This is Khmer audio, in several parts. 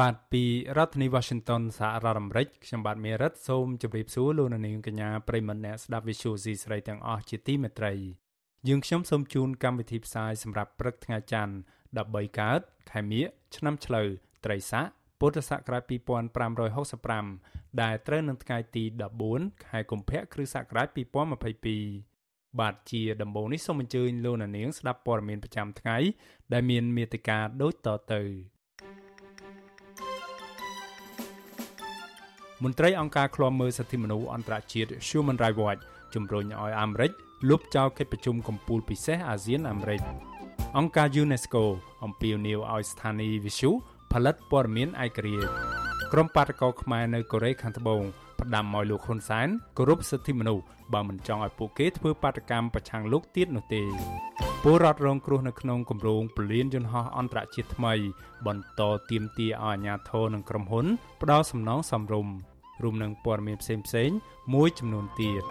បាទពីរដ្ឋធានី Washington សហរដ្ឋអាមេរិកខ្ញុំបាទមេរិតសូមជម្រាបសួរលោកអ្នកនាងកញ្ញាប្រិមមអ្នកស្ដាប់ Vithu Azisari ទាំងអស់ជាទីមេត្រីយើងខ្ញុំសូមជូនកម្មវិធីផ្សាយសម្រាប់ព្រឹកថ្ងៃច័ន្ទ13កើតខែមិញឆ្នាំឆ្លូវត្រីស័កពុទ្ធសករាជ2565ដែលត្រូវនឹងថ្ងៃទី14ខែកុម្ភៈគ្រិស្តសករាជ2022បាទជាដំបូងនេះសូមអញ្ជើញលោកអ្នកនាងស្ដាប់ព័ត៌មានប្រចាំថ្ងៃដែលមានមេត្តាដូចតទៅ មន្ត្រីអង្គការឃ្លាំមើលសិទ្ធិមនុស្សអន្តរជាតិ Human Rights Watch ជំរុញឲ្យអាមេរិកលុបចោលកិច្ចប្រជុំកំពូលពិសេសអាស៊ានអាមេរិកអង្គការ UNESCO អំពាវនាវឲ្យស្ថានីយ៍វិទ្យុផលិតព័ត៌មានឯករាជ្យក្រុមបាតកោខ្មែរនៅកូរ៉េខាងត្បូងផ្ដាំឲ្យលោកហ៊ុនសែនគោរពសិទ្ធិមនុស្សបើមិនចង់ឲ្យពួកគេធ្វើបាតកម្មប្រឆាំងលោកទៀតនោះទេពលរដ្ឋរងគ្រោះនៅក្នុងគម្រោងពលានយន្តហោះអន្តរជាតិថ្មី បន្តទៀមទាឲ្យអាជ្ញាធរនិងក្រុមហ៊ុនផ្ដល់សំណងសំរុំ រួមនឹងព័ត៌មានផ្សេងៗមួយចំនួនទៀត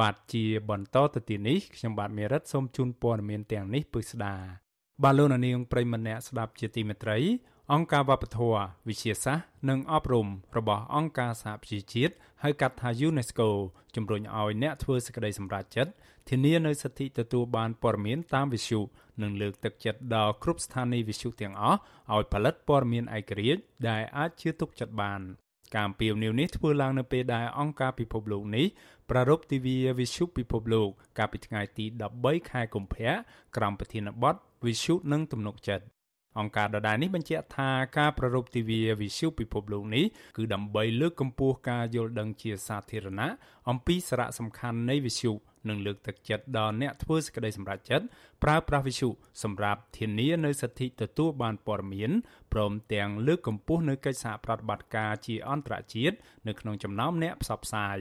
បាទជាបន្តទៅទីនេះខ្ញុំបាទមេរិតសូមជូនព័ត៌មានទាំងនេះពិស្ដាបាទលោកនាងប្រិមម្នាក់ស្ដាប់ជាទីមេត្រី អង្គការវប្បធម៌វិទ្យាសាស្ត្រនិងអប់រំរបស់អង្គការសហប្រជាជាតិហៅកាត់ថា UNESCO ជំរុញឲ្យអ្នកធ្វើសេចក្តីសម្រេចចិត្តធានានូវសិទ្ធិទទួលបានព័ត៌មានតាមវិទ្យុនិងលើកទឹកចិត្តដល់គ្រប់ស្ថានីយ៍វិទ្យុទាំងអស់ឲ្យផលិតព័ត៌មានឯករាជ្យដែលអាចជឿទុកចិត្តបានការអំពាវនាវនេះធ្វើឡើងនៅពេលដែលអង្គការពិភពលោកនេះប្រារព្ធទិវាវិទ្យុពិភពលោកកាលពីថ្ងៃទី13ខែកុម្ភៈក្រោមប្រធានបទវិទ្យុនិងទំនុកចិត្ត អង្គការដដែលនេះបញ្ជាក់ថាការប្រារព្ធទិវាវិទ្យុពិភពលោកនេះគឺដើម្បីលើកកម្ពស់ការយល់ដឹងជាសាធារណៈអំពីសារៈសំខាន់នៃវិទ្យុនិងលើកទឹកចិត្តដល់អ្នកធ្វើសេចក្តីសម្រេចចិត្តប្រើប្រាស់វិទ្យុសម្រាប់ធានានូវសិទ្ធិទទួលបានព័ត៌មានព្រមទាំងលើកកម្ពស់នូវកិច្ចសហប្រតិបត្តិការជាអន្តរជាតិនៅក្នុងចំណោមអ្នកផ្សព្វផ្សាយ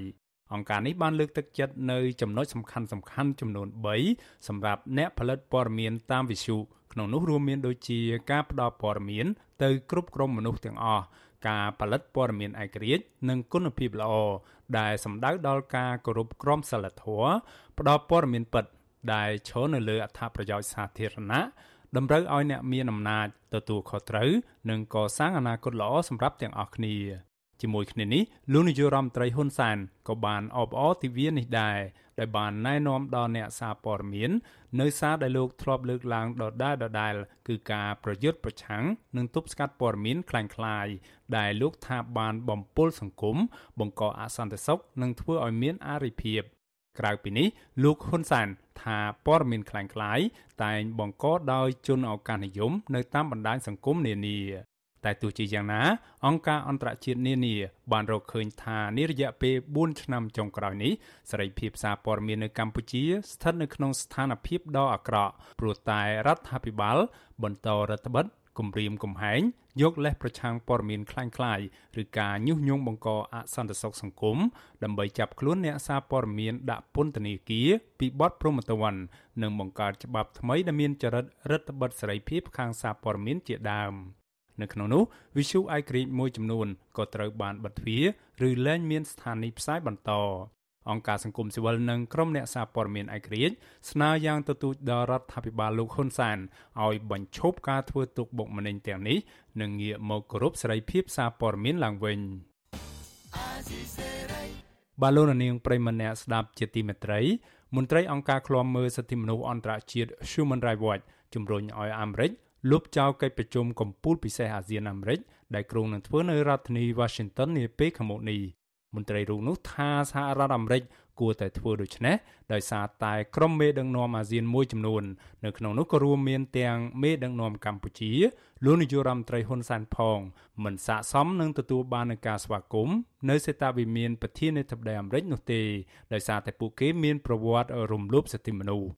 អង្គការនេះបានលើកទឹកចិត្តនៅចំណុចសំខាន់សំខាន់ចំនួន3សម្រាប់អ្នកផលិតព័ត៌មានតាមវិទ្យុ ក្នុងនោះរួមមានដូចជាការផ្តល់ព័ត៌មានទៅគ្រប់ក្រុមមនុស្សទាំងអស់ការផលិតព័ត៌មានឯករាជ្យនិងគុណភាពល្អដែលសំដៅដល់ការគោរពក្រមសីលធម៌ផ្ដល់ព័ត៌មានពិត ដែលឈរនៅលើអត្ថប្រយោជន៍សាធារណៈតម្រូវឲ្យអ្នកមានអំណាចទទួលខុសត្រូវនិងកសាងអនាគតល្អសម្រាប់ទាំងអស់គ្នា ជាមួយគ្នានេះលោកនាយករដ្ឋមន្ត្រីហ៊ុនសែនក៏បានអបអរទិវានេះដែរដែលបានណែនាំដល់អ្នកសារព័ត៌មាននៅសារដែលលោកធ្លាប់លើកឡើងដដែលដដែលគឺការប្រយុទ្ធប្រឆាំងនិងទប់ស្កាត់ព័ត៌មានคล้ายៗដែលលោកថាបានបំពុលសង្គមបង្កអសន្តិសុខនិងធ្វើឲ្យមានអរិភាពក្រៅពីនេះលោកហ៊ុនសែនថាព័ត៌មានคล้ายៗតែងបង្កដោយជនឱកាសនិយមនៅតាមបណ្ដាញសង្គមនានា តែទោះជាយ៉ាងណាអង្គការអន្តរជាតិនានាបានរកឃើញថានារយៈពេល4ឆ្នាំចុងក្រោយនេះសេរីភាពសារព័ត៌មាននៅកម្ពុជាស្ថិតនៅក្នុងស្ថានភាពដ៏អាក្រក់ព្រោះតែរដ្ឋាភិបាលបន្តរដ្ឋបិទគម្រាមកំហែងយកលេសប្រឆាំងព័ត៌មានคล้ายៗឬការញុះញង់បង្កអសន្តិសុខសង្គមដើម្បីចាប់ខ្លួនអ្នកសារព័ត៌មានដាក់ពន្ធនាគារពីបទប្រមទ័ននិងបង្កើតច្បាប់ថ្មីដែលមានចរិតរដ្ឋបិទសេរីភាពខាងសារព័ត៌មានជាដើម។ នៅក្នុងនោះវិសុអាយក្រិចមួយចំនួនក៏ត្រូវបានបិទទ្វារឬលែងមានស្ថានីយ៍ផ្សាយបន្តអង្គការសង្គមស៊ីវិលនិងក្រុមអ្នកសារព័ត៌មានឯករាជ្យស្នើយ៉ាងទទូចដល់រដ្ឋាភិបាលលោកហ៊ុនសានឲ្យបញ្ឈប់ការធ្វើទុកបុកម្នេញទាំងនេះនិងងាកមកគោរពសេរីភាពសារព័ត៌មានឡើងវិញបាឡូណានៀងប្រិមម្នាក់ស្ដាប់ជាទីមេត្រីមន្ត្រីអង្គការឃ្លាំមើលសិទ្ធិមនុស្សអន្តរជាតិ Human Rights Watch ជំរុញឲ្យអាមេរិក លុបចោលកិច្ចប្រជុំកំពូលពិសេសអាស៊ានអាមេរិកដែលគ្រោងនឹងធ្វើនៅរដ្ឋធានី Washington នាពេលខាងមុខនេះមន្ត្រីរូបនោះថាសហរដ្ឋអាមេរិកគួរតែធ្វើដូច្នេះដោយសារតែក្រុមមេដឹកនាំអាស៊ានមួយចំនួននៅក្នុងនោះក៏រួមមានទាំងមេដឹកនាំកម្ពុជាលោកនាយករដ្ឋមន្ត្រីហ៊ុនសែនផង មិនស័ក្តិសមនឹងទទួលបាននឹងការស្វាគមន៍នៅសេតាវិមានប្រធានាធិបតីអាមេរិកនោះទេដោយសារតែពួកគេមានប្រវត្តិរំលោភសិទ្ធិមនុស្ស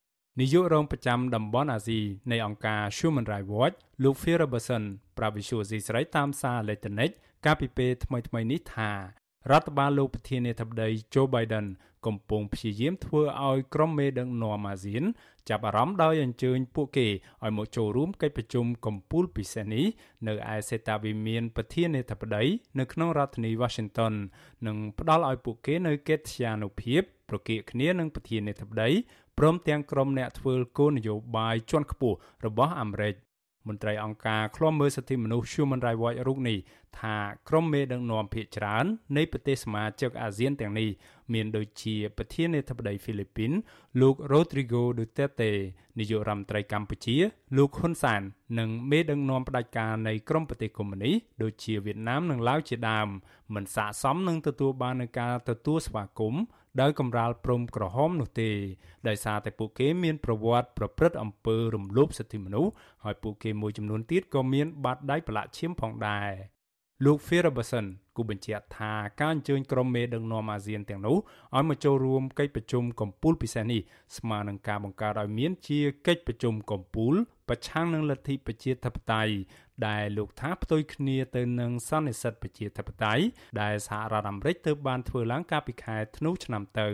នាយករងប្រចាំតំបន់អាស៊ីនៃអង្គការ Human Rights Watch លោក Phil Robertson ប្រាប់វិសុយស៊ីស្រីតាមសារអេឡិចត្រូនិកកាលពីពេលថ្មីៗនេះថារដ្ឋបាលលោកប្រធានាធិបតី Joe Biden កំពុងព្យាយាមធ្វើឲ្យក្រុមមេដឹកនាំអាស៊ាន ចាប់អារម្មណ៍ដោយអញ្ជើញពួកគេឲ្យមកចូលរួមកិច្ចប្រជុំកំពូលពិសេសនេះនៅឯសេតាវិមានប្រធានាធិបតីនៅក្នុងរដ្ឋធានី Washington និងផ្ដល់ឲ្យពួកគេនៅកិត្តិយសនុភាព ប្រកៀកគ្នានឹងប្រធានាធិបតីព្រមទាំងក្រុមអ្នកធ្វើគោលនយោបាយជាន់ខ្ពស់របស់អាមេរិកមន្ត្រីអង្គការឃ្លាំមើលសិទ្ធិមនុស្ស Human Rights Watch រូបនេះថាក្រុមមេដឹកនាំភាគច្រើននៃប្រទេសសមាជិកអាស៊ានទាំងនេះមានដូចជាប្រធានាធិបតីហ្វីលីពីន លោក Rodrigo Duterte នាយករដ្ឋមន្ត្រីកម្ពុជា លោកហ៊ុនសាន និងមេដឹកនាំផ្ដាច់ការនៃក្រមប្រទេសកុម្មុយនីសដូចជាវៀតណាមនិងឡាវជាដើមមិនស័ក្តិសមនឹងទទួលបាននឹងការទទួលស្វាគមន៍ ដោយកំរាលព្រំក្រហមនោះទេដោយសារតែពួកគេមានប្រវត្តិប្រព្រឹត្តអំពើរំលោភសិទ្ធិមនុស្សហើយពួកគេមួយចំនួនទៀតក៏មានបាតដៃប្រឡាក់ឈាមផងដែរលោក Ferguson គូបញ្ជាក់ថាការអញ្ជើញក្រុមមេដឹកនាំអាស៊ានទាំងនោះឲ្យមកចូលរួមកិច្ចប្រជុំកំពូលពិសេសនេះស្មើនឹងការបង្កើតឲ្យមានជាកិច្ចប្រជុំកំពូលប្រឆាំងនឹងលទ្ធិប្រជាធិបតេយ្យ ដែលលោកថាផ្ទុយគ្នាទៅនឹងសន្និសិទប្រជាធិបតេយ្យដែលសហរដ្ឋអាមេរិកទើបបានធ្វើឡើងកាលពីខែធ្នូឆ្នាំទៅ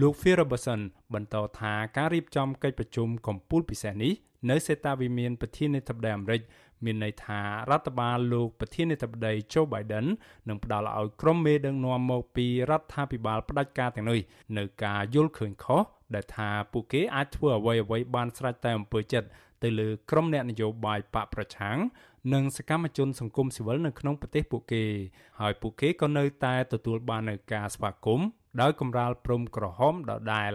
លោក Phil Robertson បន្តថាការរៀបចំកិច្ចប្រជុំកំពូលពិសេសនេះនៅសេតាវិមានប្រធានាធិបតីអាមេរិកមានន័យថារដ្ឋបាលលោកប្រធានាធិបតី Joe Biden នឹងផ្ដល់ឲ្យក្រុមមេដឹកនាំមកពីរដ្ឋាភិបាលផ្ដាច់ការទាំងនេះនៅការយល់ឃើញខុសដែលថាពួកគេអាចធ្វើអ្វីអ្វីបានស្រេចតែអំពើចិត្ត ទៅលើក្រុមអ្នកនយោបាយបកប្រឆាំងនិងសកម្មជនសង្គមស៊ីវិលនៅក្នុងប្រទេសពួកគេ ហើយពួកគេក៏នៅតែទទួលបាននូវការស្វាគមន៍ដោយកម្រាលព្រំក្រហមដដែល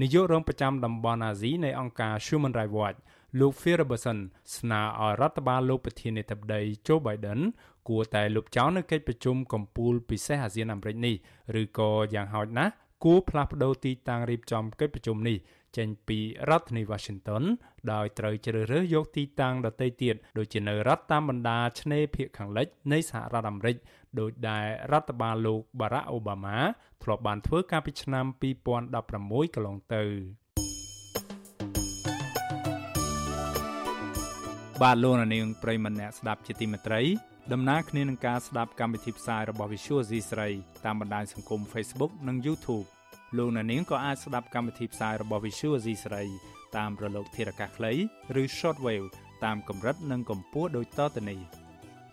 នាយករងប្រចាំតំបន់អាស៊ីនៃអង្គការ Human Rights Watch លោក Phil Robertson ស្នើឲ្យរដ្ឋបាលលោកប្រធានាធិបតី Joe Biden គួរតែលុបចោលនៅកិច្ចប្រជុំកំពូលពិសេសអាស៊ានអាមេរិកនេះឬក៏យ៉ាងហោចណាស់គួរផ្លាស់ប្តូរទីតាំងរៀបចំកិច្ចប្រជុំនេះ ចេញពីរដ្ឋធានី Washington ដោយត្រូវជ្រើសរើសយកទីតាំងដទៃទៀតដូចជានៅរដ្ឋតាមបណ្ដាឆ្នេរភាគខាងលិចនៃសហរដ្ឋអាមេរិកដោយដែលរដ្ឋបាលលោក Barack Obama ធ្លាប់បានធ្វើកាលពីឆ្នាំ2016កន្លងទៅបាទលោកនាងប្រិមម្នាក់ស្ដាប់ជាទីមេត្រីដំណើរគ្នានឹងការស្ដាប់កម្មវិធីផ្សាយរបស់ Visual C ស្រីតាមបណ្ដាញសង្គម Facebook និង YouTube លោកអ្នកនាងក៏អាចស្ដាប់កម្មវិធីផ្សាយរបស់ Visual C ស្រីតាមរលកធារកាសខ្លីឬ Shortwave តាមកម្រិតនិងកម្ពស់ដូចតទៅនេះ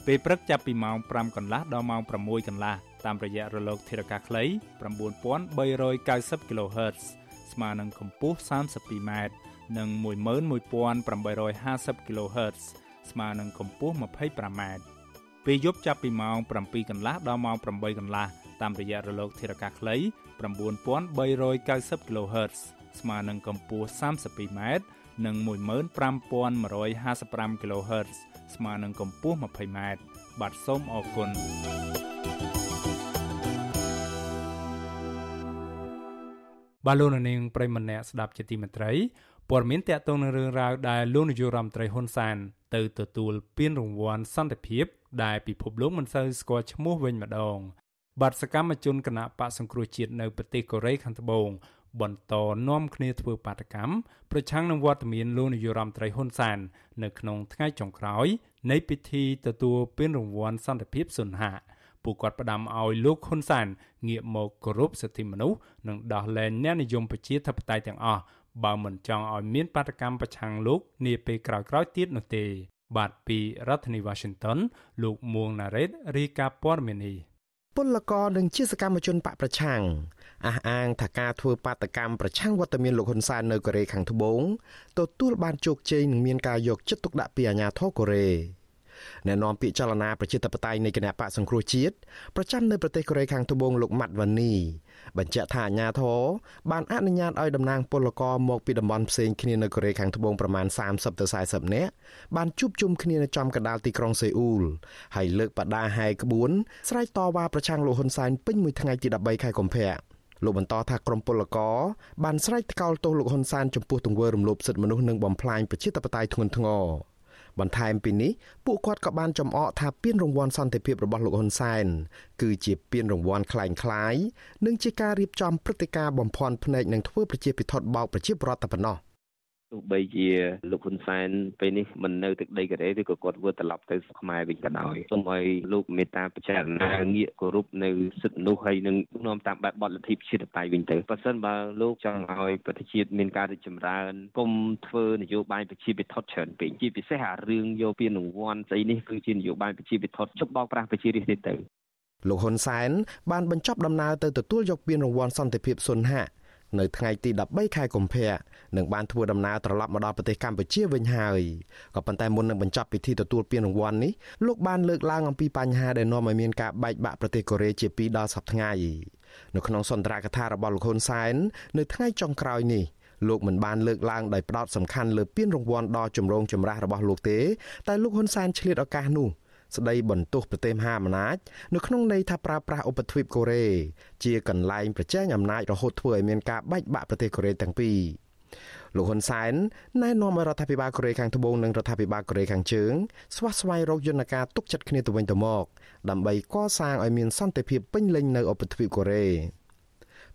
ពេលព្រឹកចាប់ពីម៉ោង5កន្លះដល់ម៉ោង6កន្លះតាមរយៈរលកធារកាសខ្លី9390 kHz ស្មើនឹងកម្ពស់ 32m និង11850 kHz ស្មើនឹងកម្ពស់ 25m ពេលយប់ចាប់ពីម៉ោង7កន្លះដល់ម៉ោង8កន្លះតាមរយៈរលកធារកាសខ្លី 9390 kHz ស្មើនឹងកម្ពស់ 32m និង15155 kHz ស្មើនឹងកម្ពស់ 20m បាទសូមអរគុណបាទលោកនាងប្រិមម្នាក់ស្ដាប់ជាទីមេត្រីព័ត៌មានតកតងនឹងរឿងរ៉ាវដែលលោកនាយករដ្ឋមន្ត្រីហ៊ុនសានទៅទទួលពានរង្វាន់សន្តិភាពដែលពិភពលោកមិនសូវស្គាល់ឈ្មោះវិញម្ដង បាត់សកម្មជនគណៈបកសង្គ្រោះជាតិនៅប្រទេសកូរ៉េខាងត្បូងបន្តនាំគ្នាធ្វើបាតកម្មប្រឆាំងនឹងវត្តមានលោកនាយរដ្ឋមន្ត្រីហ៊ុនសាននៅក្នុងថ្ងៃចុងក្រោយ នៃពិធីទទួលពានរង្វាន់សន្តិភាពសុនហាពួកគាត់ផ្ដាំឲ្យលោកហ៊ុនសានងាកមកគោរពសិទ្ធិមនុស្សនិងដោះលែងអ្នកនិយមប្រជាធិបតេយ្យទាំងអស់បើមិនចង់ឲ្យមានបាតកម្មប្រឆាំងលោកនាពេលក្រោយៗទៀតនោះទេ បាទពីរដ្ឋធានី Washington លោកមួងណារ៉េតរាយការណ៍ព័ត៌មាននេះ ពលករនិងជាសកម្មជនបកប្រឆាំងអះអាងថាការធ្វើបាតកម្មប្រឆាំងវត្តមានលោកហ៊ុនសែននៅកូរ៉េខាងត្បូងទទួលបានជោគជ័យនិងមានការយកចិត្តទុកដាក់ពីអាជ្ញាធរកូរ៉េ អ្នកនាំពាក្យចលនាប្រជាធិបតេយ្យនៃគណៈបកសង្គ្រោះជាតិប្រចាំនៅប្រទេសកូរ៉េខាងត្បូងលោកម៉ាត់វ៉ានីបញ្ជាក់ថាអាញាធរបានអនុញ្ញាតឲ្យតំណាងពលករមកពីតំបន់ផ្សេងគ្នានៅកូរ៉េខាងត្បូងប្រមាណ30ទៅ40នាក់បានជួបជុំគ្នានៅចំកណ្ដាលទីក្រុងសេអ៊ូលហើយលើកបដាហែក្បួនស្រែកតវ៉ាប្រឆាំងលោកហ៊ុនសែនពេញមួយថ្ងៃទី13ខែកុម្ភៈលោកបន្តថាក្រមពលករបានស្រែកថ្កោលទោសលោកហ៊ុនសែនចំពោះទង្វើរំលោភសិទ្ធិមនុស្សនិងបំផ្លាញប្រជាធិបតេយ្យធ្ងន់ធ្ងរ បន្ថែមពីនេះពួកគាត់ក៏បានចំអកថាពានរង្វាន់សន្តិភាពរបស់លោកហ៊ុនសែนគឺជាពានរង្វាន់คล้ายคล้ายនិងជាការរៀបចំព្រឹត្តិការណ៍បំភាន់ភ្នែកនិងធ្វើប្រជាពិធដ្ឋបោកប្រជាពលរដ្ឋតែប៉ុណ្ណោះ ទោះបីជាលោកហ៊ុនសែនពេលនេះមិននៅទឹកដីកូរ៉េឬក៏គាត់ធ្វើត្រឡប់ទៅខ្មែរវិញក៏ដោយសូមឲ្យលោកមេត្តាពិចារណាងាកគោរពនៅសិទ្ធិមនុស្សហើយនឹងនាំតាមបែបបទលទ្ធិប្រជាធិបតេយ្យវិញទៅបើសិនបើលោកចង់ឲ្យប្រទេសជាតិមានការរីកចម្រើនកុំធ្វើនយោបាយប្រជាពិធច្រើនពេកជាពិសេសអារឿងយកពានរង្វាន់ស្អីនេះគឺជានយោបាយប្រជាពិធជប់បោកប្រាស់ប្រជារាស្ត្រទៅលោកហ៊ុនសែនបានបញ្ចប់ដំណើរទៅទទួលយកពានរង្វាន់សន្តិភាពសុនហៈនៅថ្ងៃទី13ខែកុម្ភៈ នឹងបានធ្វើដំណើរត្រឡប់មកដល់ប្រទេសកម្ពុជាវិញហើយក៏ប៉ុន្តែមុននឹងបញ្ចប់ពិធីទទួលពានរង្វាន់នេះលោកបានលើកឡើងអំពីបញ្ហាដែលនាំឲ្យមានការបែកបាក់ប្រទេសកូរ៉េជាពីរដល់សប្តាហ៍ថ្ងៃនៅក្នុងសន្ទរកថារបស់លោកហ៊ុនសែននៅថ្ងៃចុងក្រោយនេះលោកមិនបានលើកឡើងដោយផ្ដោតសំខាន់លើពានរង្វាន់ដ៏ចម្រូងចម្រាសរបស់លោកទេតែលោកហ៊ុនសែនឆ្លៀតឱកាសនោះស្ដីបន្ទោសប្រទេសមហាអំណាចនៅក្នុងន័យថាប្រើប្រាស់ឧបទ្វីបកូរ៉េជាកន្លែងប្រជែងអំណាចរហូតធ្វើឲ្យមានការបែកបាក់ប្រទេសកូរ៉េទាំងពីរ លោកហ៊ុនសែនណែនាំឲ្យរដ្ឋាភិបាលកូរ៉េខាងត្បូងនិងរដ្ឋាភិបាលកូរ៉េខាងជើងស្វះស្វែងរកយន្តការទុកចិត្តគ្នាទៅវិញទៅមកដើម្បីកសាងឲ្យមានសន្តិភាពពេញលេញនៅឧបទ្វីបកូរ៉េ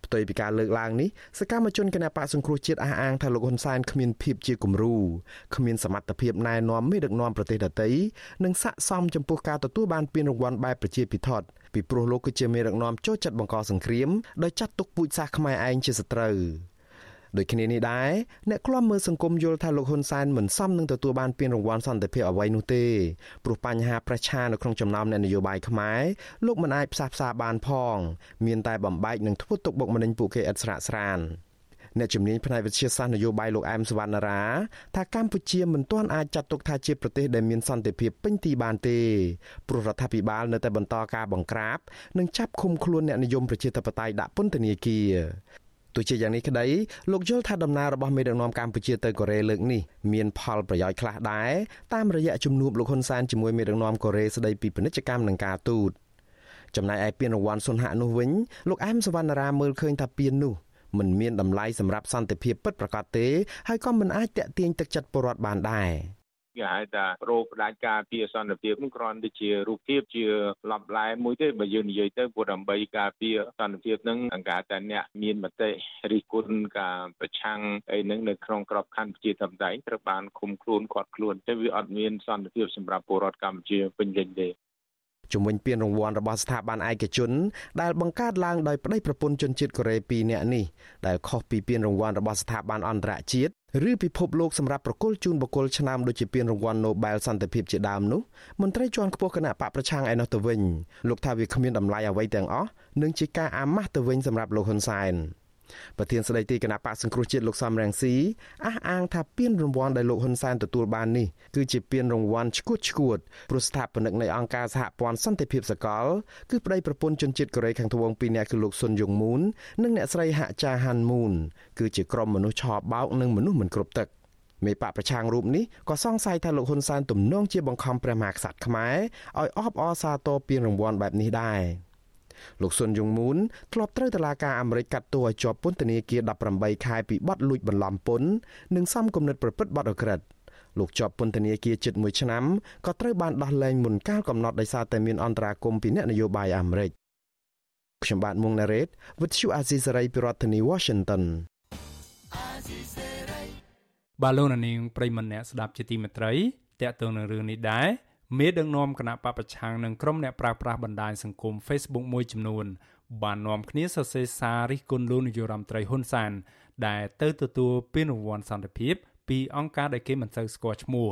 ផ្ទុយពីការលើកឡើងនេះសកម្មជនគណបកសង្គ្រោះជាតិអះអាងថាលោកហ៊ុនសែនគ្មានភាពជាគំរូគ្មានសមត្ថភាពណែនាំមេដឹកនាំប្រទេសដទៃនិងស័ក្តិសមចំពោះការទទួលបានពានរង្វាន់បែបប្រជាពិធដ្ឋពីព្រោះលោកគឺជាមេដឹកនាំចូលចិត្តបង្កសង្គ្រាមដោយចាត់ទុកពូជសាសន៍ខ្មែរឯងជាសត្រូវ ដូចគ្នានេះដែរអ្នកខ្លំមើលសង្គមយល់ថាលោកហ៊ុនសែនមិនសមនឹងទទួលបានពានរង្វាន់សន្តិភាពអ្វីនោះទេព្រោះបញ្ហាប្រឆានៅក្នុងចំណោមអ្នកនយោបាយខ្មែរលោកមិនអាចផ្សះផ្សាបានផង មានតែបំបែកនឹងធ្វើទុកបុកម្នេញពួកគេឥតស្រាកស្រានអ្នកជំនាញផ្នែកវិទ្យាសាស្ត្រនយោបាយលោកអែមសវណ្ណារាថាកម្ពុជាមិនទាន់អាចចាត់ទុកថាជាប្រទេសដែលមានសន្តិភាពពេញទីបានទេព្រោះរដ្ឋាភិបាលនៅតែបន្តការបង្ក្រាបនិងចាប់ឃុំខ្លួនអ្នកនិយមប្រជាធិបតេយ្យដាក់ពន្ធនាគារ ទោះជាយ៉ាងនេះក្តីលោកយល់ថាដំណើររបស់មេដឹកនាំកម្ពុជាទៅកូរ៉េលើកនេះមានផលប្រយោជន៍ខ្លះដែរតាមរយៈជំនួបលោកហ៊ុនសែនជាមួយមេដឹកនាំកូរ៉េស្តីពីពាណិជ្ជកម្មនិងការទូតចំណែកឯពានរង្វាន់សុនហៈនោះវិញលោកអែមសវណ្ណារាមើលឃើញថាពាននោះមិនមានតម្លៃសម្រាប់សន្តិភាពពិតប្រាកដទេហើយក៏មិនអាចតាក់ទាញទឹកចិត្តពលរដ្ឋបានដែរ គេហៅថារោគផ្ដាច់ការពារសន្តិភាពនោះគ្រាន់តែជារូបភាពជាលំលែមួយទេបើយើងនិយាយទៅព្រោះដើម្បីការពារសន្តិភាពនឹងអង្ការតែអ្នកមានមតិរិះគន់ការប្រឆាំងអីហ្នឹងនៅក្នុងក្របខ័ណ្ឌប្រជាធិបតេយ្យត្រូវបានឃុំខ្លួនគាត់ខ្លួនតែវាអត់មានសន្តិភាពសម្រាប់ពលរដ្ឋកម្ពុជាពេញលេញទេជំវិញពានរង្វាន់របស់ស្ថាប័នឯកជនដែលបង្កើតឡើងដោយប្តីប្រពន្ធជនជាតិកូរ៉េ2នាក់នេះដែលខុសពីពានរង្វាន់របស់ស្ថាប័នអន្តរជាតិ ឬពិភពលោកសម្រាប់ប្រគល់ជូនបុគ្គលឆ្នាំដូចជាពានរង្វាន់ Nobel សន្តិភាពជាដើមនោះមន្ត្រីជាន់ខ្ពស់គណៈបកប្រឆាំងឯនោះទៅវិញលោកថាវាគ្មានតម្លៃអ្វីទាំងអស់និងជាការអាម៉ាស់ទៅវិញសម្រាប់លោកហ៊ុនសែន។ ប្រធានស្ដីទីគណៈបកសង្គ្រោះជាតិលោកសំរងស៊ីអះអាងថាពានរង្វាន់ដែលលោកហ៊ុនសែនទទួលបាននេះគឺជាពានរង្វាន់ឈួតឈួតព្រោះស្ថាបនិកនៃអង្គការសហព័ន្ធសន្តិភាពសកលគឺប្តីប្រពន្ធជនជាតិកូរ៉េខាងត្បូងពីរនាក់គឺលោកស៊ុនយុងមូននិងអ្នកស្រីហាក់ចាហាន់មូនគឺជាក្រុមមនុស្សឆោបោកនិងមនុស្សមិនគ្រប់ទឹកមេបកប្រឆាំងរូបនេះក៏សង្ស័យថាលោកហ៊ុនសែនទំនងជាបង្ខំព្រះមហាក្សត្រខ្មែរឲ្យអបអរសាទរពានរង្វាន់បែបនេះដែរ លោកស៊ុនយុងមូនធ្លាប់ត្រូវតុលាការអាមេរិកកាត់ទោសឲ្យជាប់ពន្ធនាគារ18ខែពីបទលួចបន្លំពន្ធនិងសំគំនិតប្រព្រឹត្តបទអក្រិតលោកជាប់ពន្ធនាគារជិត1ឆ្នាំក៏ត្រូវបានដោះលែងមុនកាលកំណត់ដោយសារតែមានអន្តរាគមពីអ្នកនយោបាយអាមេរិកខ្ញុំបាទមុងណារ៉េត With you Azizari ពីរដ្ឋធានី Washington បាឡូណានីងប្រិមម្នាក់ស្ដាប់ជាទីមេត្រីតកតងនឹងរឿងនេះដែរ មេដឹកនាំគណៈបពប្រឆាំងនិងក្រុមអ្នកប្រើប្រាស់បណ្ដាញសង្គម Facebook មួយចំនួនបាននាំគ្នាសរសេរសាររិះគន់លោកនាយរដ្ឋមន្ត្រីហ៊ុនសានដែលទៅទទួលពានរង្វាន់សន្តិភាពពីអង្គការដែលគេមិនសូវស្គាល់ឈ្មោះ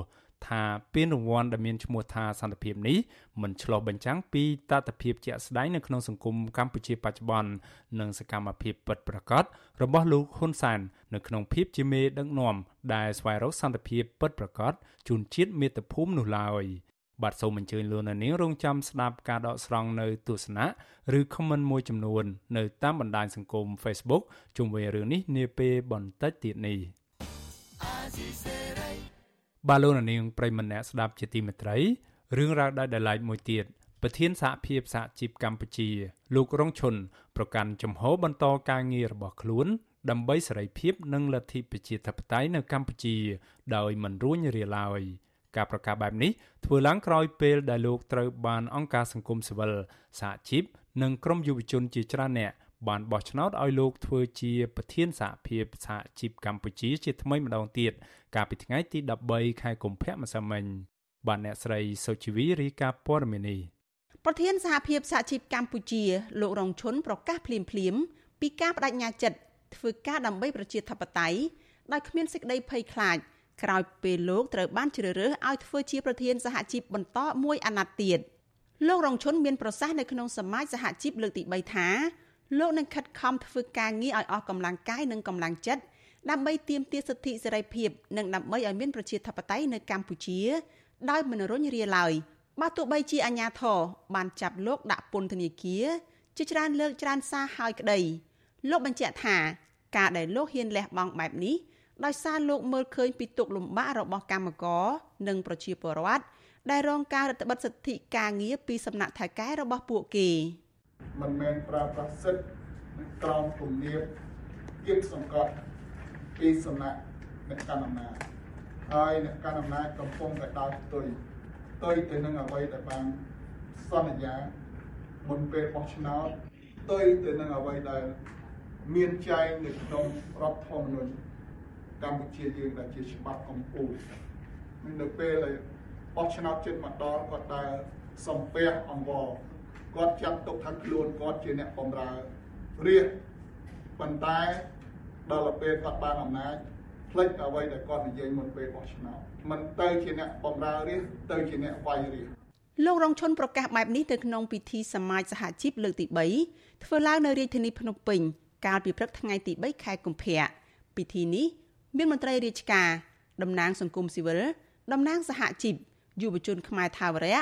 ថាពានរង្វាន់ដែលមានឈ្មោះថាសន្តិភាពនេះមិនឆ្លោះបញ្ចាំងពីតថភាពជាក់ស្ដែងនៅក្នុងសង្គមកម្ពុជាបច្ចុប្បន្ននិងសកម្មភាពពិតប្រាកដរបស់លោកហ៊ុនសែននៅក្នុងភាពជាមេដឹកនាំដែលស្វែងរកសន្តិភាពពិតប្រាកដជូនជាតិមាតុភូមិនោះឡើយ។ បាទសូមអញ្ជើញលោកនាងរងចាំស្ដាប់ការដកស្រង់នៅទស្សនៈឬ comment មួយចំនួន នៅតាមបណ្ដាញសង្គម Facebook ជុំវិញរឿងនេះនាពេលបន្តិចទៀតនេះបាទលោកនាងប្រិមម្នាក់ស្ដាប់ជាទីមេត្រីរឿងរ៉ាវដែលដែលឡែកមួយទៀតប្រធានសហភាពសហជីពកម្ពុជា លោករងឈុនប្រកាន់ជំហរបន្តការងាររបស់ខ្លួន ដើម្បីសេរីភាពនិងលទ្ធិប្រជាធិបតេយ្យនៅកម្ពុជា ដោយមិនរួញរាឡើយ។ ការប្រកាសបែបនេះធ្វើឡើងក្រោយពេលដែលលោកត្រូវបានអង្គការសង្គមស៊ីវិលសហជីពនិងក្រមយុវជនជាច្រើនអ្នកបានបោះឆ្នោតឲ្យលោកធ្វើជាប្រធានសហភាពសហជីពកម្ពុជាជាថ្មីម្ដងទៀតកាលពីថ្ងៃទី13ខែកុម្ភៈម្សិលមិញបានអ្នកស្រីសុជីវីរាយការណ៍ព័ត៌មាននេះប្រធានសហភាពសហជីពកម្ពុជា លោករងឈុនប្រកាសភ្លាមភ្លាមពីការបដិញ្ញាចិត្តធ្វើការដើម្បីប្រជាធិបតេយ្យដោយគ្មានសេចក្តីភ័យខ្លាច ក្រោយពេលលោកត្រូវបានជ្រើសរើសឲ្យធ្វើជាប្រធានសហជីពបន្តមួយអាណត្តិទៀតលោករងឈុនមានប្រសាសន៍នៅក្នុងសមាជសហជីពលើកទី3ថាលោកនឹងខិតខំធ្វើការងារឲ្យអស់កម្លាំងកាយនិងកម្លាំងចិត្តដើម្បីទាមទារសិទ្ធិសេរីភាពនិងដើម្បីឲ្យមានប្រជាធិបតេយ្យនៅកម្ពុជា ដោយមិនរុញរាឡើយបើទោះបីជាអាញាធរបានចាប់លោកដាក់ពន្ធនាគារជាច្រើនលើកច្រើនសារហើយក្តីលោកបញ្ជាក់ថាការដែលលោកហ៊ានលះបង់បែបនេះ ដោយសារលោកមើលឃើញពីទុកលំបាករបស់កម្មករនិងប្រជាពលរដ្ឋដែលរងការរឹតបន្តឹងសិទ្ធិការងារពីសំណាក់ថៅកែរបស់ពួកគេមិនមែនប្រើប្រាស់សិទ្ធិក្រោមគំនាបគៀបសង្កត់ពីសំណាក់អ្នកកាន់អំណាចហើយអ្នកកាន់អំណាចកំពុងតែដើរផ្ទុយផ្ទុយទៅនឹងអ្វីដែលបានសន្យាមុនពេលបោះឆ្នោតផ្ទុយទៅនឹងអ្វីដែលមានចែងនៅក្នុងរដ្ឋធម្មនុញ្ញ កម្ពុជាយើងដែលជាច្បាប់កម្ពុជានៅពេលដែលបោះឆ្នោតចិត្តមកដល់គាត់ដើរសំពះអង្វរគាត់ចាត់ទុកថាខ្លួនគាត់ជាអ្នកបម្រើរាជប៉ុន្តែដល់ពេលគាត់បានអំណាចផ្លិចអ្វីដែលគាត់និយាយមុនពេលបោះឆ្នោតមិនទៅជាអ្នកបម្រើរាជទៅជាអ្នកវាយរាជលោករងឈុនប្រកាសបែបនេះទៅក្នុងពិធីសមាជសហជីពលើកទី3ធ្វើឡើងនៅរាជធានីភ្នំពេញកាលពីព្រឹកថ្ងៃទី3ខែកុម្ភៈពិធីនេះ មានមន្ត្រីរាជការតំណាងសង្គមស៊ីវិលតំណាងសហជីពយុវជនខ្មែរថាវរៈ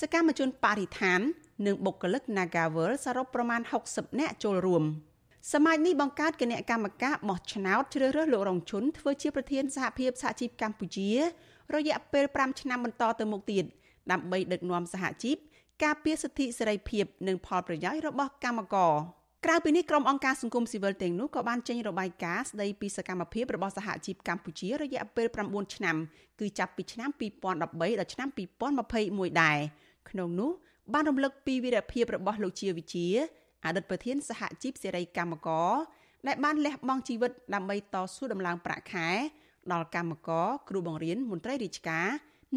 សកម្មជនបរិស្ថាន និងបុគ្គលិក Nagavel សរុបប្រមាណ60នាក់ចូលរួមសមាជនេះបង្កើតគណៈកម្មការបោះឆ្នោតជ្រើសរើសលោករងឈុនធ្វើជាប្រធានសហភាពសហជីពកម្ពុជា រយៈពេល5ឆ្នាំបន្តទៅមុខទៀតដើម្បីដឹកនាំសហជីពការពារសិទ្ធិសេរីភាព និងផលប្រយោជន៍របស់កម្មករ ក្រៅពីនេះក្រុមអង្គការសង្គមស៊ីវិលទាំងនោះក៏បានចេញរបាយការណ៍ស្ដីពីសកម្មភាពរបស់សហជីពកម្ពុជារយៈពេល9ឆ្នាំគឺចាប់ពីឆ្នាំ2013ដល់ឆ្នាំ2021ដែរក្នុងនោះបានរំលឹកពីវីរភាពរបស់លោកជាវិជាអតីតប្រធានសហជីពសេរីកម្មករដែលបានលះបង់ជីវិតដើម្បីតស៊ូដំឡើងប្រាក់ខែដល់កម្មករគ្រូបង្រៀនមន្ត្រីរាជការ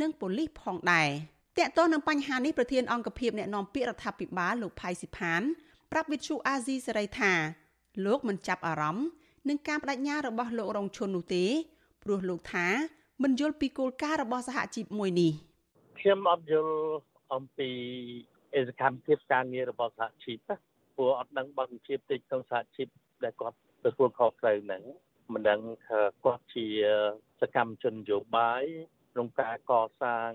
និងប៉ូលីសផងដែរតកតទៅនឹងបញ្ហានេះប្រធានអង្គភិបអ្នកណែនាំពាក្យរដ្ឋាភិបាលលោកផៃស៊ីផាន ប្រាប់វិទ្យុអាស៊ីសេរីថាលោកមិនចាប់អារម្មណ៍នឹងការបដិញ្ញារបស់លោករងឈុននោះទេព្រោះលោកថាមិនយល់ពីគោលការណ៍របស់សហជីពមួយនេះខ្ញុំអត់យល់អំពីអេសកម្មភាពការងាររបស់សហជីពព្រោះអត់ដឹងបើជាតិចក្នុងសហជីពដែលគាត់ទទួលខុសត្រូវហ្នឹងមិនដឹងគាត់ជាសកម្មជននយោបាយក្នុងការកសាង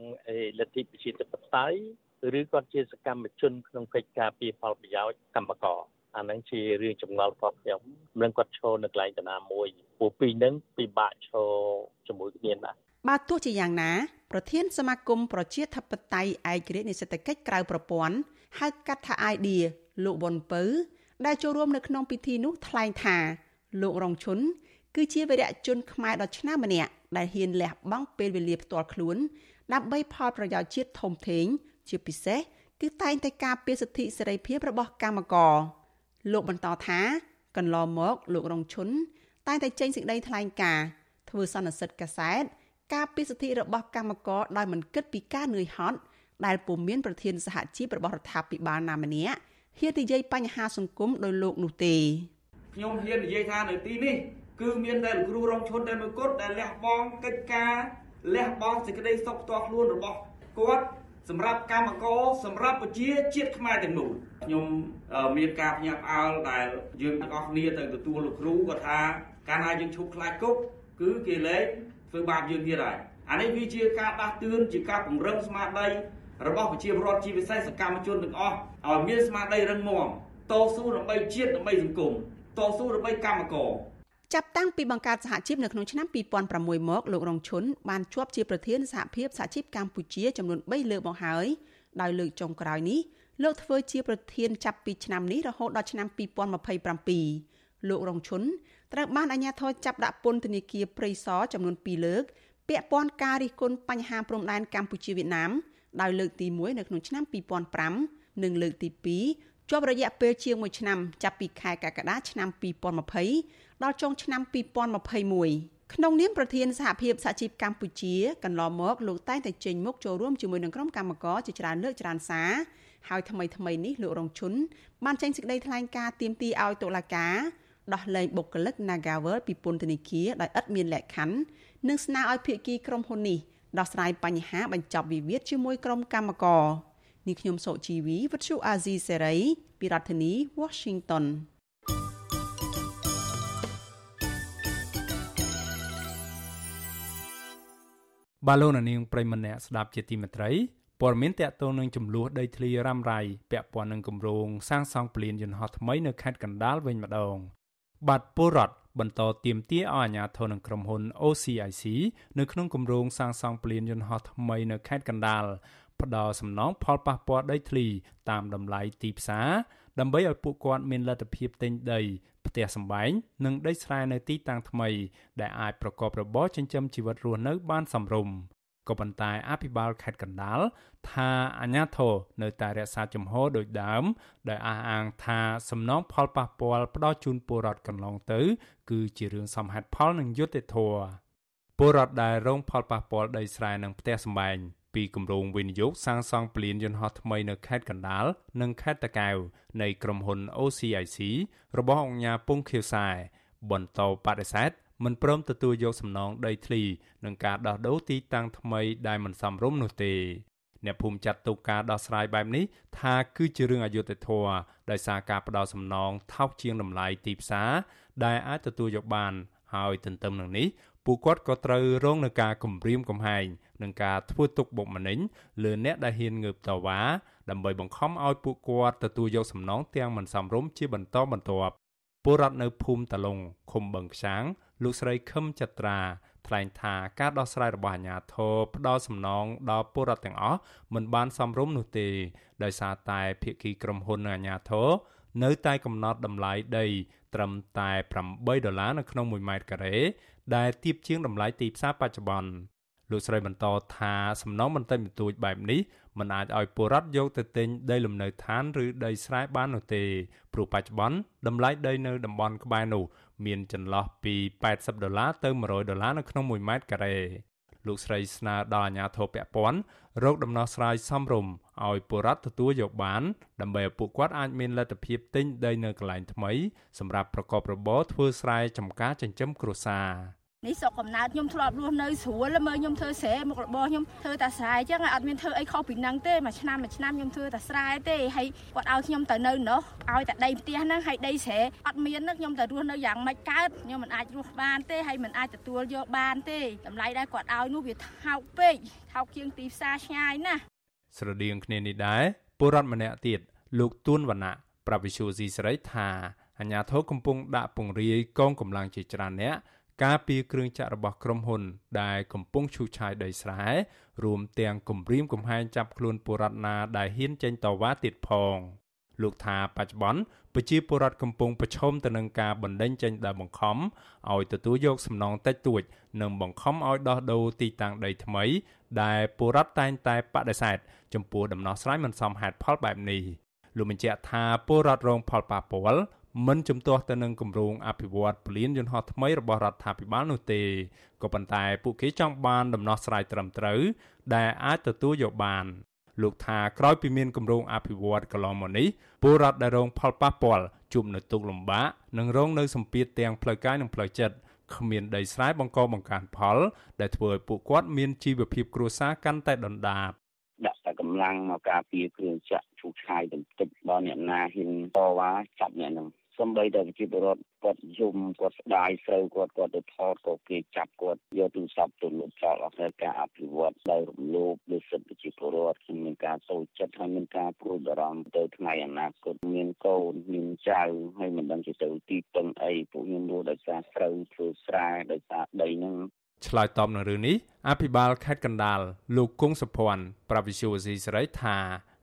លទ្ធិប្រជាធិបតេយ្យ ឬគាត់ជាសកម្មជនក្នុងកិច្ចការពីផលប្រយោជន៍កម្មករអានឹងជារឿងចម្ងល់របស់ខ្ញុំមិនគាត់ឈរនៅកន្លែងតាណាមួយពួកពីរនឹងពិបាកឈរជាមួយគ្នាណាស់បាទទោះជាយ៉ាងណា ប្រធានសមាគមប្រជាធិបតេយ្យឯករាជ្យនៃសេដ្ឋកិច្ចក្រៅប្រព័ន្ធហៅកាត់ថា idea លោកវ៉ុនពៅដែលចូលរួមនៅក្នុងពិធីនោះថ្លែងថា លោករងឈុនគឺជាវីរៈជនខ្មែរដ៏ឆ្នើមម្នាក់ដែលហ៊ានលះបង់ពេលវេលាផ្ទាល់ខ្លួនដើម្បីផលប្រយោជន៍ជាតិធំធេង ជាពិសេសគឺតែងតែការពារសិទ្ធិសេរីភាពរបស់កម្មករលោកបន្តថាកន្លងមកលោករងឈុនតែងតែចេញសេចក្តីថ្លែងការណ៍ធ្វើសន្និសីទកាសែតការពារសិទ្ធិរបស់កម្មករដោយមិនគិតពីការនឿយហត់ដែលពុំមានប្រធានសហជីពរបស់រដ្ឋាភិបាលណាម្នាក់ហ៊ាននិយាយបញ្ហាសង្គមដោយលោកនោះទេខ្ញុំហ៊ាននិយាយថានៅទីនេះគឺមានតែលោកគ្រូរងឈុនតែមួយគត់ដែលលះបង់កិច្ចការលះបង់សេចក្តីសុខផ្ទាល់ខ្លួនរបស់គាត់ សម្រាប់កម្មករសម្រាប់ប្រជាជាតិខ្មែរទាំងមូលខ្ញុំមានការភ្ញាក់ផ្អើលដែលយើងទាំងអស់គ្នាទៅទទួលលោកគ្រូគាត់ថាកាលណាយើងឈប់ខ្លាចគុកគឺគេលែងធ្វើបាបយើងទៀតហើយអានេះវាជាការដាស់តឿនជាការពង្រឹងស្មារតីរបស់ប្រជាពលរដ្ឋជាពិសេសសកម្មជនទាំងអស់ឲ្យមានស្មារតីរឹងមាំតស៊ូដើម្បីជាតិដើម្បីសង្គមតស៊ូដើម្បីកម្មករ ចាប់តាំងពីបង្កើតសហជីពនៅក្នុងឆ្នាំ2006មកលោករងឈុនបានជាប់ជាប្រធានសហភាពសហជីពកម្ពុជាចំនួន3លើកមកហើយដោយលើកចុងក្រោយនេះលោកធ្វើជាប្រធានចាប់ពីឆ្នាំនេះរហូតដល់ឆ្នាំ2027លោករងឈុនត្រូវបានអាជ្ញាធរចាប់ដាក់ពន្ធនាគារព្រៃសរចំនួន2លើកពាក់ព័ន្ធការរិះគន់បញ្ហាព្រំដែនកម្ពុជាវៀតណាមដោយលើកទី1នៅក្នុងឆ្នាំ2005និងលើកទី2ជាប់រយៈពេលជាង1ឆ្នាំចាប់ពីខែកក្កដាឆ្នាំ2020 ដល់ចុងឆ្នាំ2021ក្នុងនាមប្រធានសហភាពសហជីពកម្ពុជាកន្លងមកលោកតែងតែចេញមុខចូលរួមជាមួយនឹងក្រុមកម្មការជាច្រើនលើកច្រើនសារហើយថ្មីថ្មីនេះលោករងឈុនបានចេញសេចក្តីថ្លែងការណ៍ទាមទារឲ្យតុលាការដោះលែងបុគ្គលិក Nagavel ពីពន្ធនាគារដោយឥតមានលក្ខខណ្ឌនិងស្នើឲ្យភាគីក្រុមហ៊ុននេះដោះស្រាយបញ្ហាបញ្ចប់វិវាទជាមួយក្រុមកម្មករនេះខ្ញុំសុជីវីវិទ្យុអាស៊ីសេរីពីរដ្ឋធានី Washington បាឡូណានាងប្រិមម្នាក់ស្ដាប់ជាទីមេត្រីព័ត៌មានតកតងនឹងចំនួនដីធ្លីរ៉ាំរ៉ៃពាក់ព័ន្ធនឹងគម្រោងសាងសង់ពលានយន្តហោះថ្មីនៅខេត្តកណ្ដាលវិញម្ដងបាទពលរដ្ឋបន្តទៀមទាឲ្យអាជ្ញាធរនឹងក្រុមហ៊ុន OCIC នៅក្នុងគម្រោងសាងសង់ពលានយន្តហោះថ្មីនៅខេត្តកណ្ដាលផ្ដល់សំណងផលប៉ះពាល់ដីធ្លីតាមតម្លៃទីផ្សារ ដើម្បីឲ្យពួកគាត់មានលទ្ធភាពទិញដីផ្ទះសម្បែងនិងដីស្រែនៅទីតាំងថ្មី ដែលអាចប្រកបរបរចិញ្ចឹមជីវិតរស់នៅបានសមរម្យក៏ប៉ុន្តែអភិបាលខេត្តកណ្ដាលថាអាញាធរនៅតែរក្សាជំហរដូចដើមដែលអះអាងថាសំណងផលប៉ះពាល់ផ្ដោតជូនពលរដ្ឋកន្លងទៅ គឺជារឿងសមហេតុផលនិងយុត្តិធម៌ពលរដ្ឋដែលរងផលប៉ះពាល់ដីស្រែនិងផ្ទះសម្បែង ពីគម្រោងវិនិយោគសាងសង់ពលានយន្តហោះថ្មីនៅខេត្តកណ្ដាលនិងខេត្តតាកែវនៃក្រុមហ៊ុន OCIC របស់អង្គការពងខៀវសែបន្តបដិសេធមិនព្រមទទួលយកសំណងដីធ្លីនិងការដោះដូរទីតាំងថ្មីដែលមិនសមរម្យនោះទេអ្នកភូមិចាត់ទុកការដោះស្រាយបែបនេះថាគឺជារឿងអយុត្តិធម៌ដោយសារការផ្ដោតសំណងថោកជាងតម្លៃទីផ្សារដែលអាចទទួលយកបាន ហើយទន្ទឹមនឹងនេះ ពួកគាត់ក៏ត្រូវរងនឹងការគំរាមកំហែងនិងការធ្វើទុកបុកម្នេញលើអ្នកដែលហ៊ានងើបតវ៉ាដើម្បីបង្ខំឲ្យពួកគាត់ទទួលយកសំណងទាំងមិនសមរម្យជាបន្តបន្ទាប់ពលរដ្ឋនៅភូមិតាឡុងឃុំបឹងខ្ចាងលោកស្រីខឹមចត្រាថ្លែងថាការដោះស្រាយរបស់អាជ្ញាធរផ្ដល់សំណងដល់ពលរដ្ឋទាំងអស់មិនបានសមរម្យនោះទេ ដោយសារតែភាគីក្រុមហ៊ុននិងអាជ្ញាធរនៅតែកំណត់តម្លៃដី ត្រឹមតែ8ដុល្លារនៅក្នុង1ម៉ែត្រការ៉េ ដែលទាបជាងតម្លៃទីផ្សារបច្ចុប្បន្នលោកស្រីបន្តថាសំណងបន្តិចបន្តួចបែបនេះមិនអាចឲ្យពលរដ្ឋយកទៅទិញដីលំនៅឋានឬដីស្រែបាននោះទេព្រោះបច្ចុប្បន្នតម្លៃដីនៅតំបន់ក្បែរនោះមានចន្លោះពី80ដុល្លារទៅ100ដុល្លារនៅក្នុង1ម៉ែត្រការ៉េលោកស្រីស្នើដល់អាជ្ញាធរពាក់ព័ន្ធរកដំណោះស្រាយសមរម្យឲ្យពលរដ្ឋទទួលយកបាន ដើម្បីឲ្យពួកគាត់អាចមានលទ្ធភាពទិញដីនៅកន្លែងថ្មីសម្រាប់ប្រកបរបរធ្វើស្រែចម្ការចិញ្ចឹមគ្រួសារ។ នេះស្រុកកំណើតខ្ញុំធ្លាប់រស់នៅស្រួលមើលខ្ញុំធ្វើស្រែមុខរបរខ្ញុំធ្វើតែស្រែអញ្ចឹងអត់មានធ្វើអីខុសពីនឹងទេមួយឆ្នាំមួយឆ្នាំខ្ញុំធ្វើតែស្រែទេហើយគាត់ឲ្យខ្ញុំទៅនៅនោះឲ្យតែដីផ្ទះហ្នឹងហើយដីស្រែអត់មានខ្ញុំទៅរស់នៅយ៉ាងម៉េចកើតខ្ញុំមិនអាចរស់បានទេហើយមិនអាចទទួលយកបានទេតម្លៃដែលគាត់ឲ្យនោះវាថោកពេកថោកជាងទីផ្សារឆ្ងាយណាស់ស្រដៀងគ្នានេះដែរពលរដ្ឋម្នាក់ទៀតលោកទួនវណ្ណៈប្រវិសុយស៊ីសេរីថាអាញាធរកំពុងដាក់ពង្រាយកងកម្លាំងជាច្រើនអ្នក ការពីគ្រឿងចាក់របស់ក្រុមហ៊ុន ដែលកំពុងឈូសឆាយដីស្រែរួមទាំងគម្រាមកំហែងចាប់ខ្លួនពលរដ្ឋណាដែលហ៊ានចេញតវ៉ាទៀតផងលោកថាបច្ចុប្បន្នប្រជាពលរដ្ឋកំពុងប្រឈមទៅនឹងការបណ្តេញចេញដោយបង្ខំឲ្យទទួលយកសំណងតិចតួច និងបង្ខំឲ្យដោះដូរទីតាំងដីថ្មី ដែលពលរដ្ឋតែងតែបដិសេធចំពោះដំណោះស្រាយមិនសមហេតុផលបែបនេះលោកបញ្ជាក់ថាពលរដ្ឋរងផលប៉ះពាល់ មិនជំទាស់ទៅនឹងគម្រោងអភិវឌ្ឍពលានយន្តហោះថ្មីរបស់រដ្ឋាភិបាលនោះទេក៏ប៉ុន្តែពួកគេចង់បានដំណោះស្រាយត្រឹមត្រូវដែលអាចទទួលយកបានលោកថាក្រោយពីមានគម្រោងអភិវឌ្ឍកន្លងមកនេះពលរដ្ឋដែលរងផលប៉ះពាល់ជួបនៅទុក្ខលំបាកនិងរងនៅសម្ពាធទាំងផ្លូវកាយនិងផ្លូវចិត្តគ្មានដីស្រែបង្កបង្កើនផល ដែលធ្វើឲ្យពួកគាត់មានជីវភាពគ្រួសារកាន់តែដុនដាបដាក់តែកម្លាំងមកការពារគ្រឿងចាក់ឈូសឆាយបន្តិចដល់អ្នកណាហ៊ានតវ៉ាចាប់អ្នកនឹង សំបីតែប្រជាពលរដ្ឋគាត់យំគាត់ស្ដាយស្រូវគាត់គាត់ទៅថតក៏គេចាប់គាត់យកទូរស័ព្ទទៅលុបចោលអស់ហើយការអភិវឌ្ឍដោយរំលោភលើសិទ្ធិប្រជាពលរដ្ឋមានការតូចចិត្តហើយមានការព្រួយបារម្ភទៅថ្ងៃអនាគតមានកូនមានចៅហើយមិនដឹងជាទៅទីពឹងអីពួកខ្ញុំរស់ដោយសារស្រូវធ្វើស្រែដោយសារដីហ្នឹងឆ្លើយតបនឹងរឿងនេះអភិបាលខេត្តកណ្ដាលលោកគង់សុភ័ណ្ឌប្រវិសុយស៊ីសេរីថា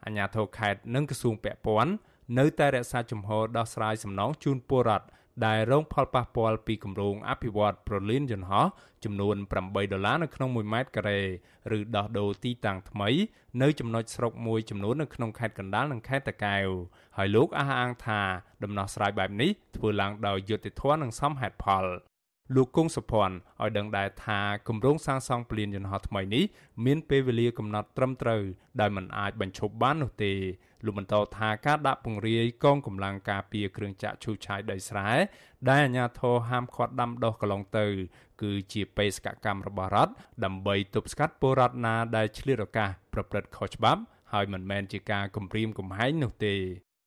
អាជ្ញាធរខេត្តនិងក្រសួងពាក់ព័ន្ធ នៅតែរក្សាជំហរដោះស្រាយសំណងជូនពលរដ្ឋដែលរងផលប៉ះពាល់ពីគម្រោងអភិវឌ្ឍប្រលានយន្តហោះចំនួន8ដុល្លារនៅក្នុង1ម៉ែត្រការ៉េឬដោះដូរទីតាំងថ្មីនៅចំណុចស្រុកមួយចំនួននៅក្នុងខេត្តកណ្ដាលនិងខេត្តតាកែវហើយលោកអះអាងថាដំណោះស្រាយបែបនេះធ្វើឡើងដោយយុត្តិធម៌និងសមហេតុផលលោកគង់សុភ័ណ្ឌឲ្យដឹងដែរថាគម្រោងសាងសង់ព្លានយន្តហោះថ្មីនេះមានពេលវេលាកំណត់ត្រឹមត្រូវដោយមិនអាចបញ្ឈប់បាននោះទេ លោកបន្តថាការដាក់ពង្រាយកងកម្លាំងការពារគ្រឿងចាក់ឈូសឆាយដីស្រែដែលអាជ្ញាធរហាមឃាត់ដាំដុះកន្លងទៅ គឺជាបេសកកម្មរបស់រដ្ឋដើម្បីទប់ស្កាត់ពលរដ្ឋណាដែលឆ្លៀតឱកាសប្រព្រឹត្តខុសច្បាប់ហើយមិនមែនជាការគំរាមកំហែងនោះទេ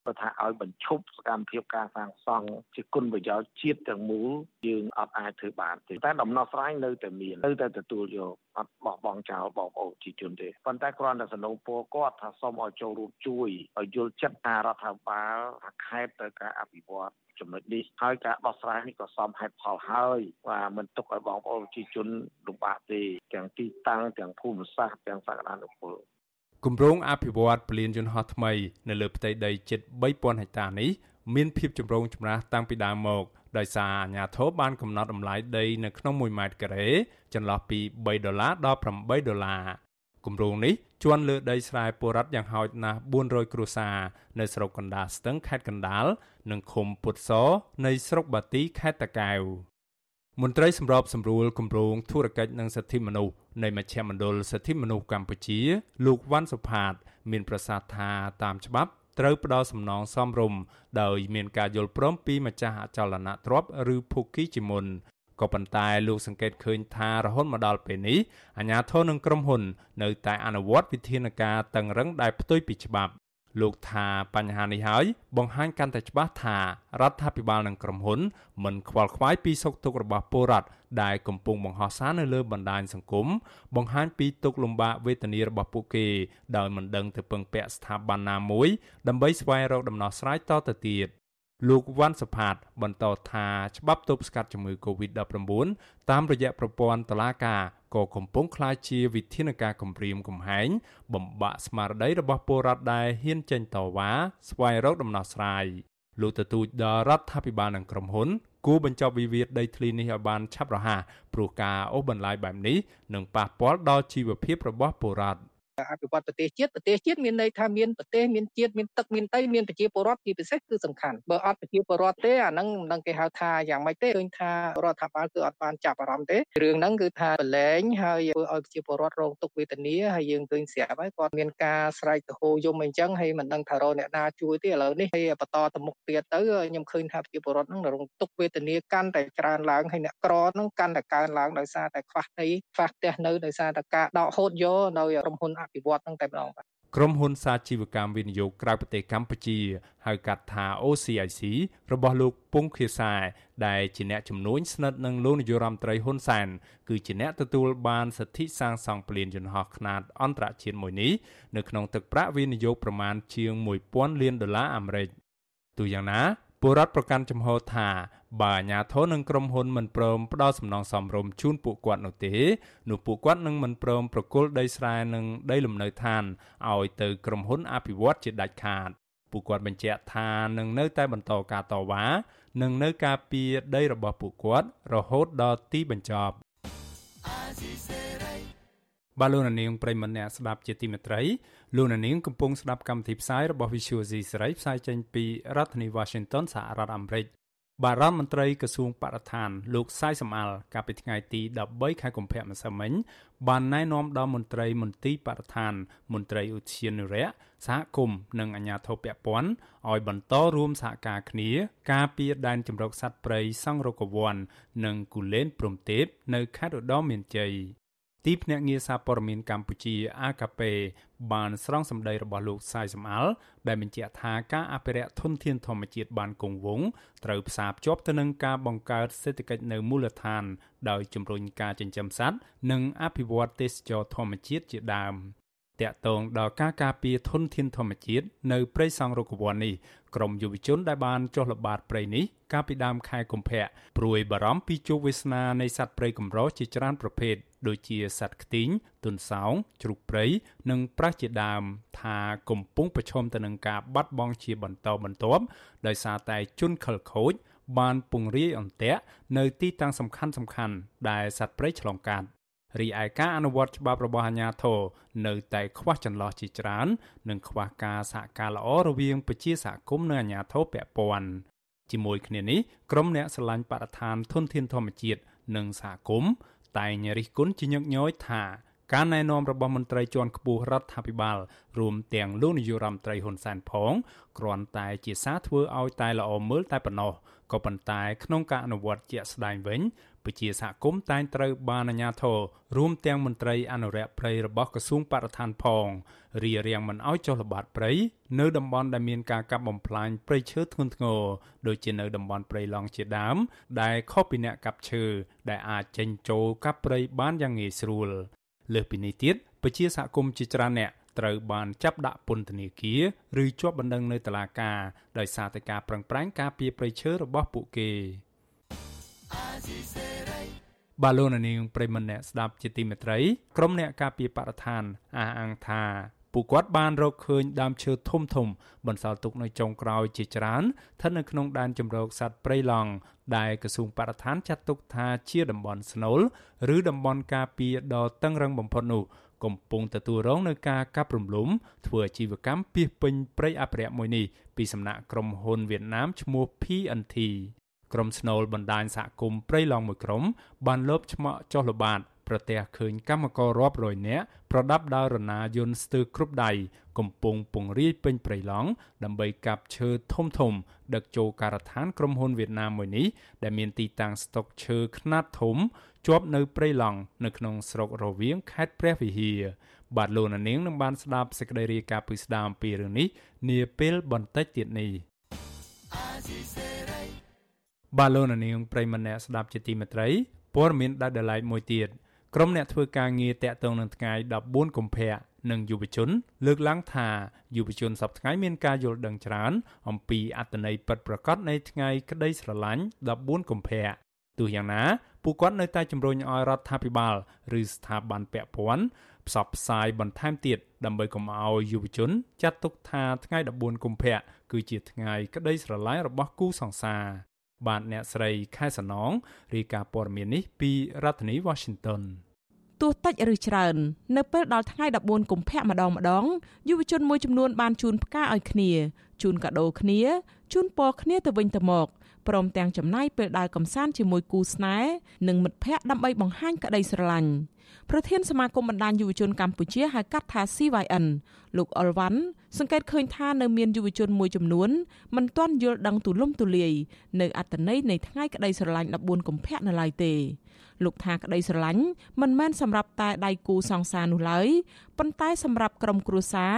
គាត់ថាឲ្យបញ្ឈប់សកម្មភាពការសាងសង់ជាគុណប្រយោជន៍ជាតិទាំងមូលយើងអត់អាចធ្វើបានទេតែដំណោះស្រាយនៅតែមាននៅតែទទួលយកអត់បោះបង់ចោលបងប្អូនប្រជាជនទេប៉ុន្តែគ្រាន់តែសំណូមពរគាត់ថាសូមឲ្យចូលរួមជួយឲ្យយល់ចិត្តថារដ្ឋាភិបាលថាខេត្តទៅការអភិវឌ្ឍចំណុចនេះហើយការដោះស្រាយនេះក៏សមហេតុផលហើយបាទមិនទុកឲ្យបងប្អូនប្រជាជនលំបាកទេទាំងទីតាំងទាំងភូមិសាស្ត្រទាំងសក្តានុពល គម្រោងអភិវឌ្ឍពលានយន្តហោះថ្មីនៅលើផ្ទៃដីជិត3000ហិកតានេះមានភាពចម្រូងចម្រាសតាំងពីដើមមកដោយសារអាជ្ញាធរបានកំណត់តម្លៃដីនៅក្នុង1ម៉ែត្រការ៉េចន្លោះពី3ដុល្លារដល់8ដុល្លារគម្រោងនេះជន់លើដីស្រែពលរដ្ឋយ៉ាងហោចណាស់400គ្រួសារនៅស្រុកកណ្ដាលស្ទឹងខេត្តកណ្ដាលនិងឃុំពុតសនៃស្រុកបាទីខេត្តតាកែវ មន្ត្រីសម្របសម្រួលគម្រោងធុរកិច្ចនិងសិទ្ធិមនុស្សនៃមជ្ឈមណ្ឌលសិទ្ធិមនុស្សកម្ពុជា លោកវ៉ាន់សុផាត មានប្រសាសន៍ថាតាមច្បាប់ត្រូវផ្ដល់សំណងសមរម្យដោយមានការយល់ព្រមពីម្ចាស់អចលនទ្រព្យឬភូគីជាមុនក៏ប៉ុន្តែលោកសង្កេតឃើញថារហូតមកដល់ពេលនេះអាជ្ញាធរនិងក្រុមហ៊ុន នៅតែអនុវត្តវិធានការតឹងរឹងដែលផ្ទុយពីច្បាប់ លោកថាបញ្ហានេះហើយបង្ហាញកាន់តែច្បាស់ថារដ្ឋាភិបាលនិងក្រុមហ៊ុនមិនខ្វល់ខ្វាយពីសុខទុក្ខរបស់ពលរដ្ឋដែលកំពុងបង្ហោះសារនៅលើបណ្ដាញសង្គមបង្ហាញពីទុក្ខលំបាកវេទនារបស់ពួកគេដោយមិនដឹងទៅពឹងពាក់ស្ថាប័នណាមួយដើម្បីស្វែងរកដំណោះស្រាយតទៅទៀតលោកវ៉ាន់សផាតបន្តថាច្បាប់ទប់ស្កាត់ជំងឺ Covid-19 តាមរយៈប្រព័ន្ធតុលាការ ក៏កំពុងក្លាយជាវិធានការគំរាមកំហែងបំបាក់ស្មារតីរបស់ពលរដ្ឋដែលហ៊ានចេញតវ៉ាស្វែងរកដំណោះស្រាយលោកទទូចដល់រដ្ឋាភិបាលនិងក្រុមហ៊ុនគួរបញ្ចប់វិវាទដីធ្លីនេះឲ្យបានឆាប់រហ័សព្រោះការអូសបន្លាយបែបនេះនឹងប៉ះពាល់ដល់ជីវភាពរបស់ពលរដ្ឋ អភិវឌ្ឍប្រទេសជាតិប្រទេសជាតិមានន័យថាមានប្រទេសមានជាតិមានទឹកមានដីមានប្រជាពលរដ្ឋជាពិសេសគឺសំខាន់បើអត់ប្រជាពលរដ្ឋទេអាហ្នឹងមិនដឹងគេហៅថាយ៉ាងម៉េចទេឃើញថារដ្ឋាភិបាលគឺអត់បានចាប់អារម្មណ៍ទេរឿងហ្នឹងគឺថាប្រឡែងហើយធ្វើឲ្យប្រជាពលរដ្ឋរងទុក្ខវេទនាហើយយើងឃើញស្រាប់ហើយគាត់មានការស្រែកទៅហូយំអីចឹងហើយមិនដឹងថារកអ្នកណាជួយទេឥឡូវនេះហើយបន្តទៅមុខទៀតទៅខ្ញុំឃើញថាប្រជាពលរដ្ឋហ្នឹងរងទុក្ខវេទនាកាន់តែច្រើនឡើងហើយអ្នកក្រហ្នឹងកាន់តែកើនឡើងដោយសារតែខ្វះដីខ្វះផ្ទះនៅដោយសារតែការដកហូតយកនៅក្រុមហ៊ុនអភិវឌ្ឍហ្នឹងតែម្ដងបាទក្រុមហ៊ុនសាជីវកម្មវិនិយោគក្រៅប្រទេសកម្ពុជាហៅកាត់ថា OCIC របស់លោកពងខៀសាដែលជាអ្នកជំនួញស្និទ្ធនឹងលោកនាយរដ្ឋមន្ត្រីហ៊ុនសែនគឺជាអ្នកទទួលបានសិទ្ធិសាងសង់ពលានយន្តហោះខ្នាតអន្តរជាតិមួយនេះនៅក្នុងទឹកប្រាក់វិនិយោគប្រមាណជាង1000លានដុល្លារអាមេរិកទូយ៉ាងណា ពលរដ្ឋប្រកាន់ចំហថាបើអាជ្ញាធរនិងក្រុមហ៊ុនមិនព្រមផ្ដល់សំណងសមរម្យជូនពួកគាត់នោះទេនោះពួកគាត់នឹងមិនព្រមប្រគល់ដីស្រែនិងដីលំនៅឋានឲ្យទៅក្រុមហ៊ុនអភិវឌ្ឍជាដាច់ខាតពួកគាត់បញ្ជាក់ថានឹងនៅតែបន្តការតវ៉ានិងនៅការពារដីរបស់ពួកគាត់រហូតដល់ទីបញ្ចប់ បាទលោកនាងប្រិមម្នាក់ស្ដាប់ជាទីមេត្រីលោកនាងកំពុងស្ដាប់កម្មវិធីផ្សាយរបស់ Visual C សេរីផ្សាយចេញពីរដ្ឋធានី Washington សហរដ្ឋអាមេរិកបាទរដ្ឋមន្ត្រីក្រសួងបរិស្ថាន លោកសាយសំអាល់កាលពីថ្ងៃទី13ខែកុម្ភៈម្សិលមិញបានណែនាំដល់មន្ត្រីមន្ទីរបរិស្ថាន មន្ត្រីឧទ្យានុរក្សសហគមន៍និងអាជ្ញាធរពាក់ព័ន្ធឲ្យបន្តរួមសហការគ្នា ការពារដែនជម្រកសត្វព្រៃសង្រកវ័ននិងគូលែនព្រំទេពនៅខេត្តឧត្តរមានជ័យ ទីភ្នាក់ងារសារព័ត៌មានកម្ពុជា AKP បានស្រង់សម្ដីរបស់លោកសាយសំអាល់ដែលបញ្ជាក់ថាការអភិរក្សធនធានធម្មជាតិបានគង់វង្សត្រូវផ្សារភ្ជាប់ទៅនឹងការបង្កើតសេដ្ឋកិច្ចនៅមូលដ្ឋាន ដោយជំរុញការចិញ្ចឹមសត្វនិងអភិវឌ្ឍទេសចរធម្មជាតិជាដើមតកតងដល់ការការពារធនធានធម្មជាតិនៅព្រៃសង់រុក្ខវ័ននេះ ក្រមយុវជនដែលបានចុះល្បាតព្រៃនេះកាលពីដើមខែកុម្ភៈព្រួយបារម្ភពីជោគវាសនានៃសត្វព្រៃកម្រជាច្រើនប្រភេទដូចជាសត្វខ្ទីងទុនសោងជ្រូកព្រៃនិងប្រាសជាដើម ថាកំពុងប្រឈមទៅនឹងការបាត់បង់ជាបន្តបន្ទាប់ដោយសារតែជនខិលខូចបានពង្រាយអន្ទាក់នៅទីតាំងសំខាន់សំខាន់ដែលសត្វព្រៃឆ្លងកាត់ រីឯការអនុវត្តច្បាប់របស់អាជ្ញាធរនៅតែខ្វះចន្លោះជាច្រើន និងខ្វះការសហការល្អរវាងប្រជាសហគមន៍និងអាជ្ញាធរពាក់ព័ន្ធជាមួយគ្នានេះក្រុមអ្នកស្រឡាញ់បរិស្ថានធនធានធម្មជាតិនិងសហគមន៍តែងរិះគន់ជាញឹកញយថាការណែនាំរបស់មន្ត្រីជាន់ខ្ពស់រដ្ឋាភិបាលរួមទាំងលោកនាយករដ្ឋមន្ត្រីហ៊ុនសែនផងគ្រាន់តែជាសារធ្វើឲ្យតែល្អមើលតែប៉ុណ្ណោះក៏ប៉ុន្តែក្នុងការអនុវត្តជាក់ស្ដែងវិញ ពជាសហគមន៍តែងត្រូវបានអាជ្ញាធររួមទាំងមន្ត្រីអនុរិយព្រៃរបស់ក្រសួងបរិស្ថានផងរៀបរៀងមិនឲ្យចុះល្បាតព្រៃនៅតំបន់ដែលមានការកាប់បំផ្លាញព្រៃឈើធ្ងន់ធ្ងរដូចជានៅតំបន់ព្រៃឡង់ជាដើម ដែលខុសពីអ្នកកាប់ឈើដែលអាចចេញចូលកាប់ព្រៃបានយ៉ាងងាយស្រួលលើសពីនេះទៀតពជាសហគមន៍ជាច្រើនអ្នកត្រូវបានចាប់ដាក់ពន្ធនាគារឬជាប់បណ្ដឹងនៅតុលាការដោយសារតែការប្រឹងប្រែងការពារព្រៃឈើរបស់ពួកគេ បាឡូណានីងប្រិមម្នាក់ស្ដាប់ជាទីមេត្រីក្រុមអ្នកការពារបរិស្ថានអះអាងថាពួកគាត់បានរកឃើញដើមឈើធំធំបន្សល់ទុកនៅចុងក្រោយជាច្រើនស្ថិតនៅក្នុងដែនជម្រកសត្វព្រៃឡង់ដែលក្រសួងបរិស្ថានចាត់ទុកថាជាតំបន់ស្នូលឬតំបន់ការពារដ៏តឹងរ៉ឹងបំផុតនោះកំពុងទទួលរងនឹងការកាប់រំលំធ្វើអាជីវកម្មពីពេញព្រៃអភិរក្សមួយនេះពីសំណាក់ក្រុមហ៊ុនវៀតណាមឈ្មោះ PNT ក្រុមស្នូលបណ្ដាញសហគមន៍ព្រៃឡង់មួយក្រុមបានលបឆ្មក់ចុះល្បាតប្រទះឃើញកម្មកររាប់រយនាក់ប្រដាប់ដោយរណាយន្តស្ទើរគ្រប់ដៃកំពុងពង្រាយពេញព្រៃឡង់ដើម្បីកាប់ឈើធំធំ ដឹកចូលការដ្ឋានក្រុមហ៊ុនវៀតណាមមួយនេះដែលមានទីតាំងស្តុកឈើខ្នាតធំ ជាប់នៅព្រៃឡង់នៅក្នុងស្រុករវៀងខេត្តព្រះវិហារបាទលោកនាងនឹងបានស្ដាប់សេចក្តីរាយការណ៍ពីស្ដាមពីរឿងនេះនាពេលបន្តិចទៀតនេះ បាទលោកនាងប្រិមម្នាក់ស្ដាប់ជាទីមេត្រីព័ត៌មានដាច់ដライមួយទៀតក្រុមអ្នកធ្វើការងារតាក់ទងនឹងថ្ងៃ14កុម្ភៈនិងយុវជន លើកឡើងថាយុវជនសប្តាហ៍ថ្ងៃមានការយល់ដឹងច្រើនអំពីអត្តន័យពិតប្រាកដនៃថ្ងៃក្តីស្រឡាញ់14កុម្ភៈទោះយ៉ាងណាពួកគាត់នៅតែជំរុញឲ្យរដ្ឋាភិបាលឬស្ថាប័នពាក់ព័ន្ធផ្សព្វផ្សាយបន្ថែមទៀតដើម្បីកុំឲ្យយុវជន ចាត់ទុកថាថ្ងៃ14កុម្ភៈគឺជាថ្ងៃក្តីស្រឡាញ់របស់គូសង្សារ បាទអ្នកស្រីខែសណងរាយការណ៍ព័ត៌មាននេះពីរដ្ឋធានី Washington ទោះតិចឬច្រើននៅពេលដល់ថ្ងៃ14កុម្ភៈម្ដងម្ដងយុវជនមួយចំនួនបានជូនផ្កាឲ្យគ្នា ជូនកាដូគ្នាជូនពរគ្នាទៅវិញទៅមកព្រមទាំងចំណាយពេលដើរកំសាន្តជាមួយគូស្នេហ៍និងមិត្តភ័ក្តិដើម្បីបង្ហាញក្តីស្រឡាញ់ប្រធានសមាគមបណ្ដាញយុវជនកម្ពុជាហៅកាត់ថា CYN លោកអុលវ៉ាន់សង្កេតឃើញថានៅមានយុវជនមួយចំនួនមិនទាន់យល់ដឹងទូលំទូលាយនៅអត្តន័យនៃថ្ងៃក្តីស្រឡាញ់14កុម្ភៈនៅឡើយទេលោកថាក្តីស្រឡាញ់មិនមែនសម្រាប់តែដៃគូសង្សារនោះឡើយប៉ុន្តែសម្រាប់ក្រុមគ្រួសារ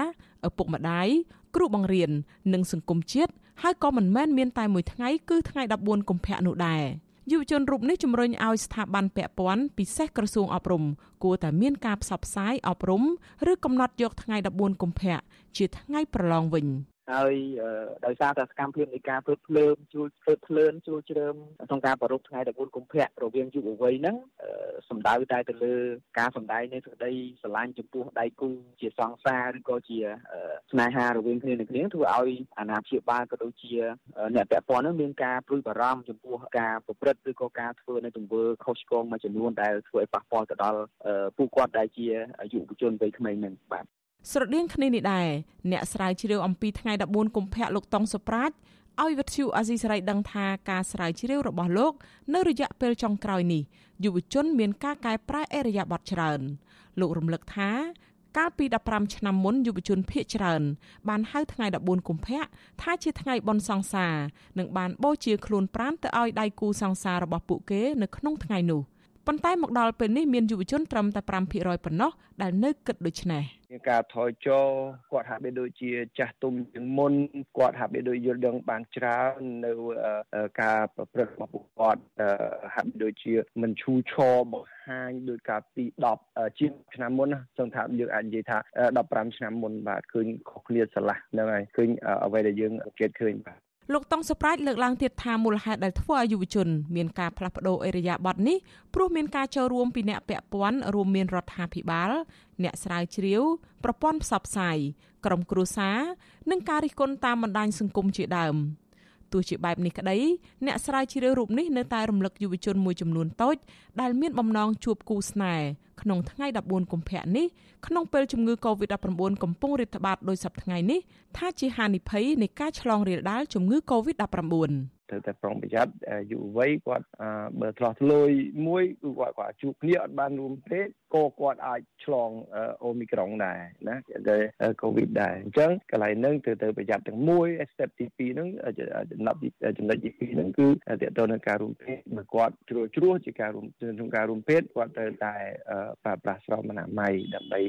ឪពុកម្ដាយគ្រូបង្រៀននិងសង្គមជាតិហើយក៏មិនមែនមានតែមួយថ្ងៃគឺថ្ងៃ14កុម្ភៈនោះដែរយុវជនរូបនេះជំរុញឲ្យស្ថាប័នពាក់ព័ន្ធពិសេសក្រសួងអប់រំគួរតែមានការផ្សព្វផ្សាយអប់រំឬកំណត់យកថ្ងៃ14កុម្ភៈជាថ្ងៃប្រឡងវិញ។ ហើយដោយសារតែសកម្មភាពនៃការធ្វើភ្លើងជួលធ្វើភ្លើនជួលជ្រើមក្នុងការប្រារព្ធថ្ងៃ14កុម្ភៈរវាងយុវវ័យហ្នឹងសំដៅតែទៅលើការសម្ដែងនៃសេចក្តីស្រឡាញ់ចំពោះដៃគូជាសង្សារឬក៏ជាស្នេហារវាងគ្នានឹងគ្នាធ្វើឲ្យអាណាព្យាបាលក៏ដូចជាអ្នកពាក់ព័ន្ធនឹងមានការព្រួយបារម្ភចំពោះការប្រព្រឹត្តឬក៏ការធ្វើនៅទង្វើខុសឆ្គងមួយចំនួនដែលធ្វើឲ្យប៉ះពាល់ទៅដល់ពួកគាត់ដែលជាយុវជនវ័យក្មេងនឹងបាទ ស្រដៀងគ្នានេះដែរអ្នកស្រាវជ្រាវអំពីថ្ងៃ14កុម្ភៈលោកតុងសុប្រាជឲ្យវិទ្យុអាស៊ីសេរីដឹងថាការស្រាវជ្រាវរបស់លោក នៅរយៈពេលចុងក្រោយនេះយុវជនមានការកែប្រែអរិយាប័ត្រច្រើន លោករំលឹកថាកាលពី15ឆ្នាំមុនយុវជនភៀកច្រើន បានហៅថ្ងៃ14កុម្ភៈថាជាថ្ងៃបុណ្យសង្សារនិងបានបូជាខ្លួនប្រាណទៅឲ្យដៃគូសង្សាររបស់ពួកគេនៅក្នុងថ្ងៃនោះប៉ុន្តែមកដល់ពេលនេះមានយុវជនត្រឹមតែ5%ប៉ុណ្ណោះដែលនៅគិតដូច្នេះ មានការថយចុះគាត់ហាក់បីដូចជាចាស់ទុំជាងមុនគាត់ហាក់បីដូចយល់ដឹងបានច្រើននៅការប្រព្រឹត្តរបស់ពួកគាត់ហាក់បីដូចជាមិនឈូឆរបង្ហាញដោយការពី10ជាងឆ្នាំមុនណាសង្ឃថាយើងអាចនិយាយថា15ឆ្នាំមុនបាទឃើញខុសគ្នាស្រឡះហ្នឹងហើយឃើញអ្វីដែលយើងសង្កេតឃើញបាទ លោកតុងសុប្រាជលើកឡើងទៀតថាមូលហេតុដែលធ្វើឲ្យយុវជនមានការផ្លាស់ប្ដូរអេរយាប័តនេះព្រោះមានការចូលរួមពីអ្នកពាក់ព័ន្ធរួមមានរដ្ឋាភិបាល អ្នកស្រាវជ្រាវប្រព័ន្ធផ្សព្វផ្សាយក្រុមគ្រួសារនិងការរិះគន់តាមបណ្ដាញសង្គមជាដើម ទោះជាបែបនេះក្តីអ្នកស្រាវជ្រាវរូបនេះនៅតែរំលឹកយុវជនមួយចំនួនតូចដែលមានបំណងជួបគូស្នេហ៍ក្នុងថ្ងៃ14កុម្ភៈនេះក្នុងពេលជំងឺ Covid-19 កំពុងរាតត្បាតដោយសពថ្ងៃនេះថាជាហានិភ័យនៃការឆ្លងរាលដាលជំងឺ Covid-19 ត្រូវតែប្រុងប្រយ័ត្នយុវវ័យគាត់បើឆ្លោះឆ្លួយមួយគឺគាត់គាត់ជួបគ្នាអត់បានរួមពេកក៏គាត់អាចឆ្លងអូមីក្រុងដែរណាគេកូវីដដែរអញ្ចឹងកន្លែងហ្នឹងត្រូវទៅប្រយ័ត្នទាំងមួយ step ទី2ហ្នឹងចំណុចចំណុចទី2ហ្នឹងគឺតើតើនឹងការរួមពេកបើគាត់ជ្រួជ្រួសជាការរួមក្នុងការរួមពេកគាត់ត្រូវតែប្រើប្រាស់ស្រោមអនាម័យដើម្បី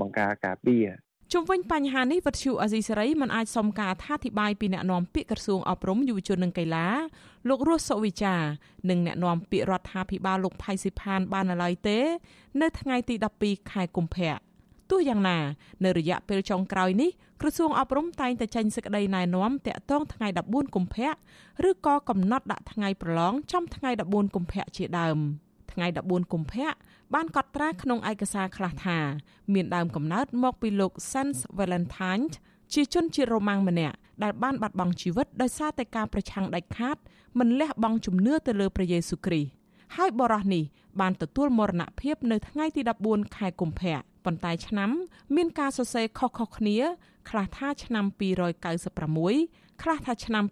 បង្ការការពារ ជុំវិញបញ្ហានេះវិទ្យុអាស៊ីសេរីមិនអាចសុំការអធិប្បាយពីអ្នកនាំពាក្យក្រសួងអប់រំយុវជននិងកីឡាលោករស់សុវិចានិងអ្នកនាំពាក្យរដ្ឋាភិបាលលោកផៃស៊ីផានបាននៅឡើយទេ នៅថ្ងៃទី12ខែកុម្ភៈទោះយ៉ាងណានៅរយៈពេលចុងក្រោយនេះក្រសួងអប់រំតែងតែចេញសេចក្តីណែនាំតាក់ទងថ្ងៃ14កុម្ភៈឬក៏កំណត់ដាក់ថ្ងៃប្រឡងចំថ្ងៃ14កុម្ភៈជាដើម ថ្ងៃ14កុម្ភៈបានកត់ត្រាក្នុងឯកសារខ្លះថាមានដើមកំណើតមកពីលោក Sans Valentine ជាជនជាតិរ៉ូម៉ាំងម្នាក់ដែលបានបាត់បង់ជីវិតដោយសារតែការប្រឆាំងដាច់ខាតមិនលះបង់ជំនឿទៅលើព្រះយេស៊ូវគ្រីស្ទហើយបរិះនេះបានទទួលមរណភាពនៅថ្ងៃទី14ខែកុម្ភៈប៉ុន្តែឆ្នាំមានការសរសេរខុសៗគ្នា ខ្លះថាឆ្នាំ296ខ្លះថាឆ្នាំ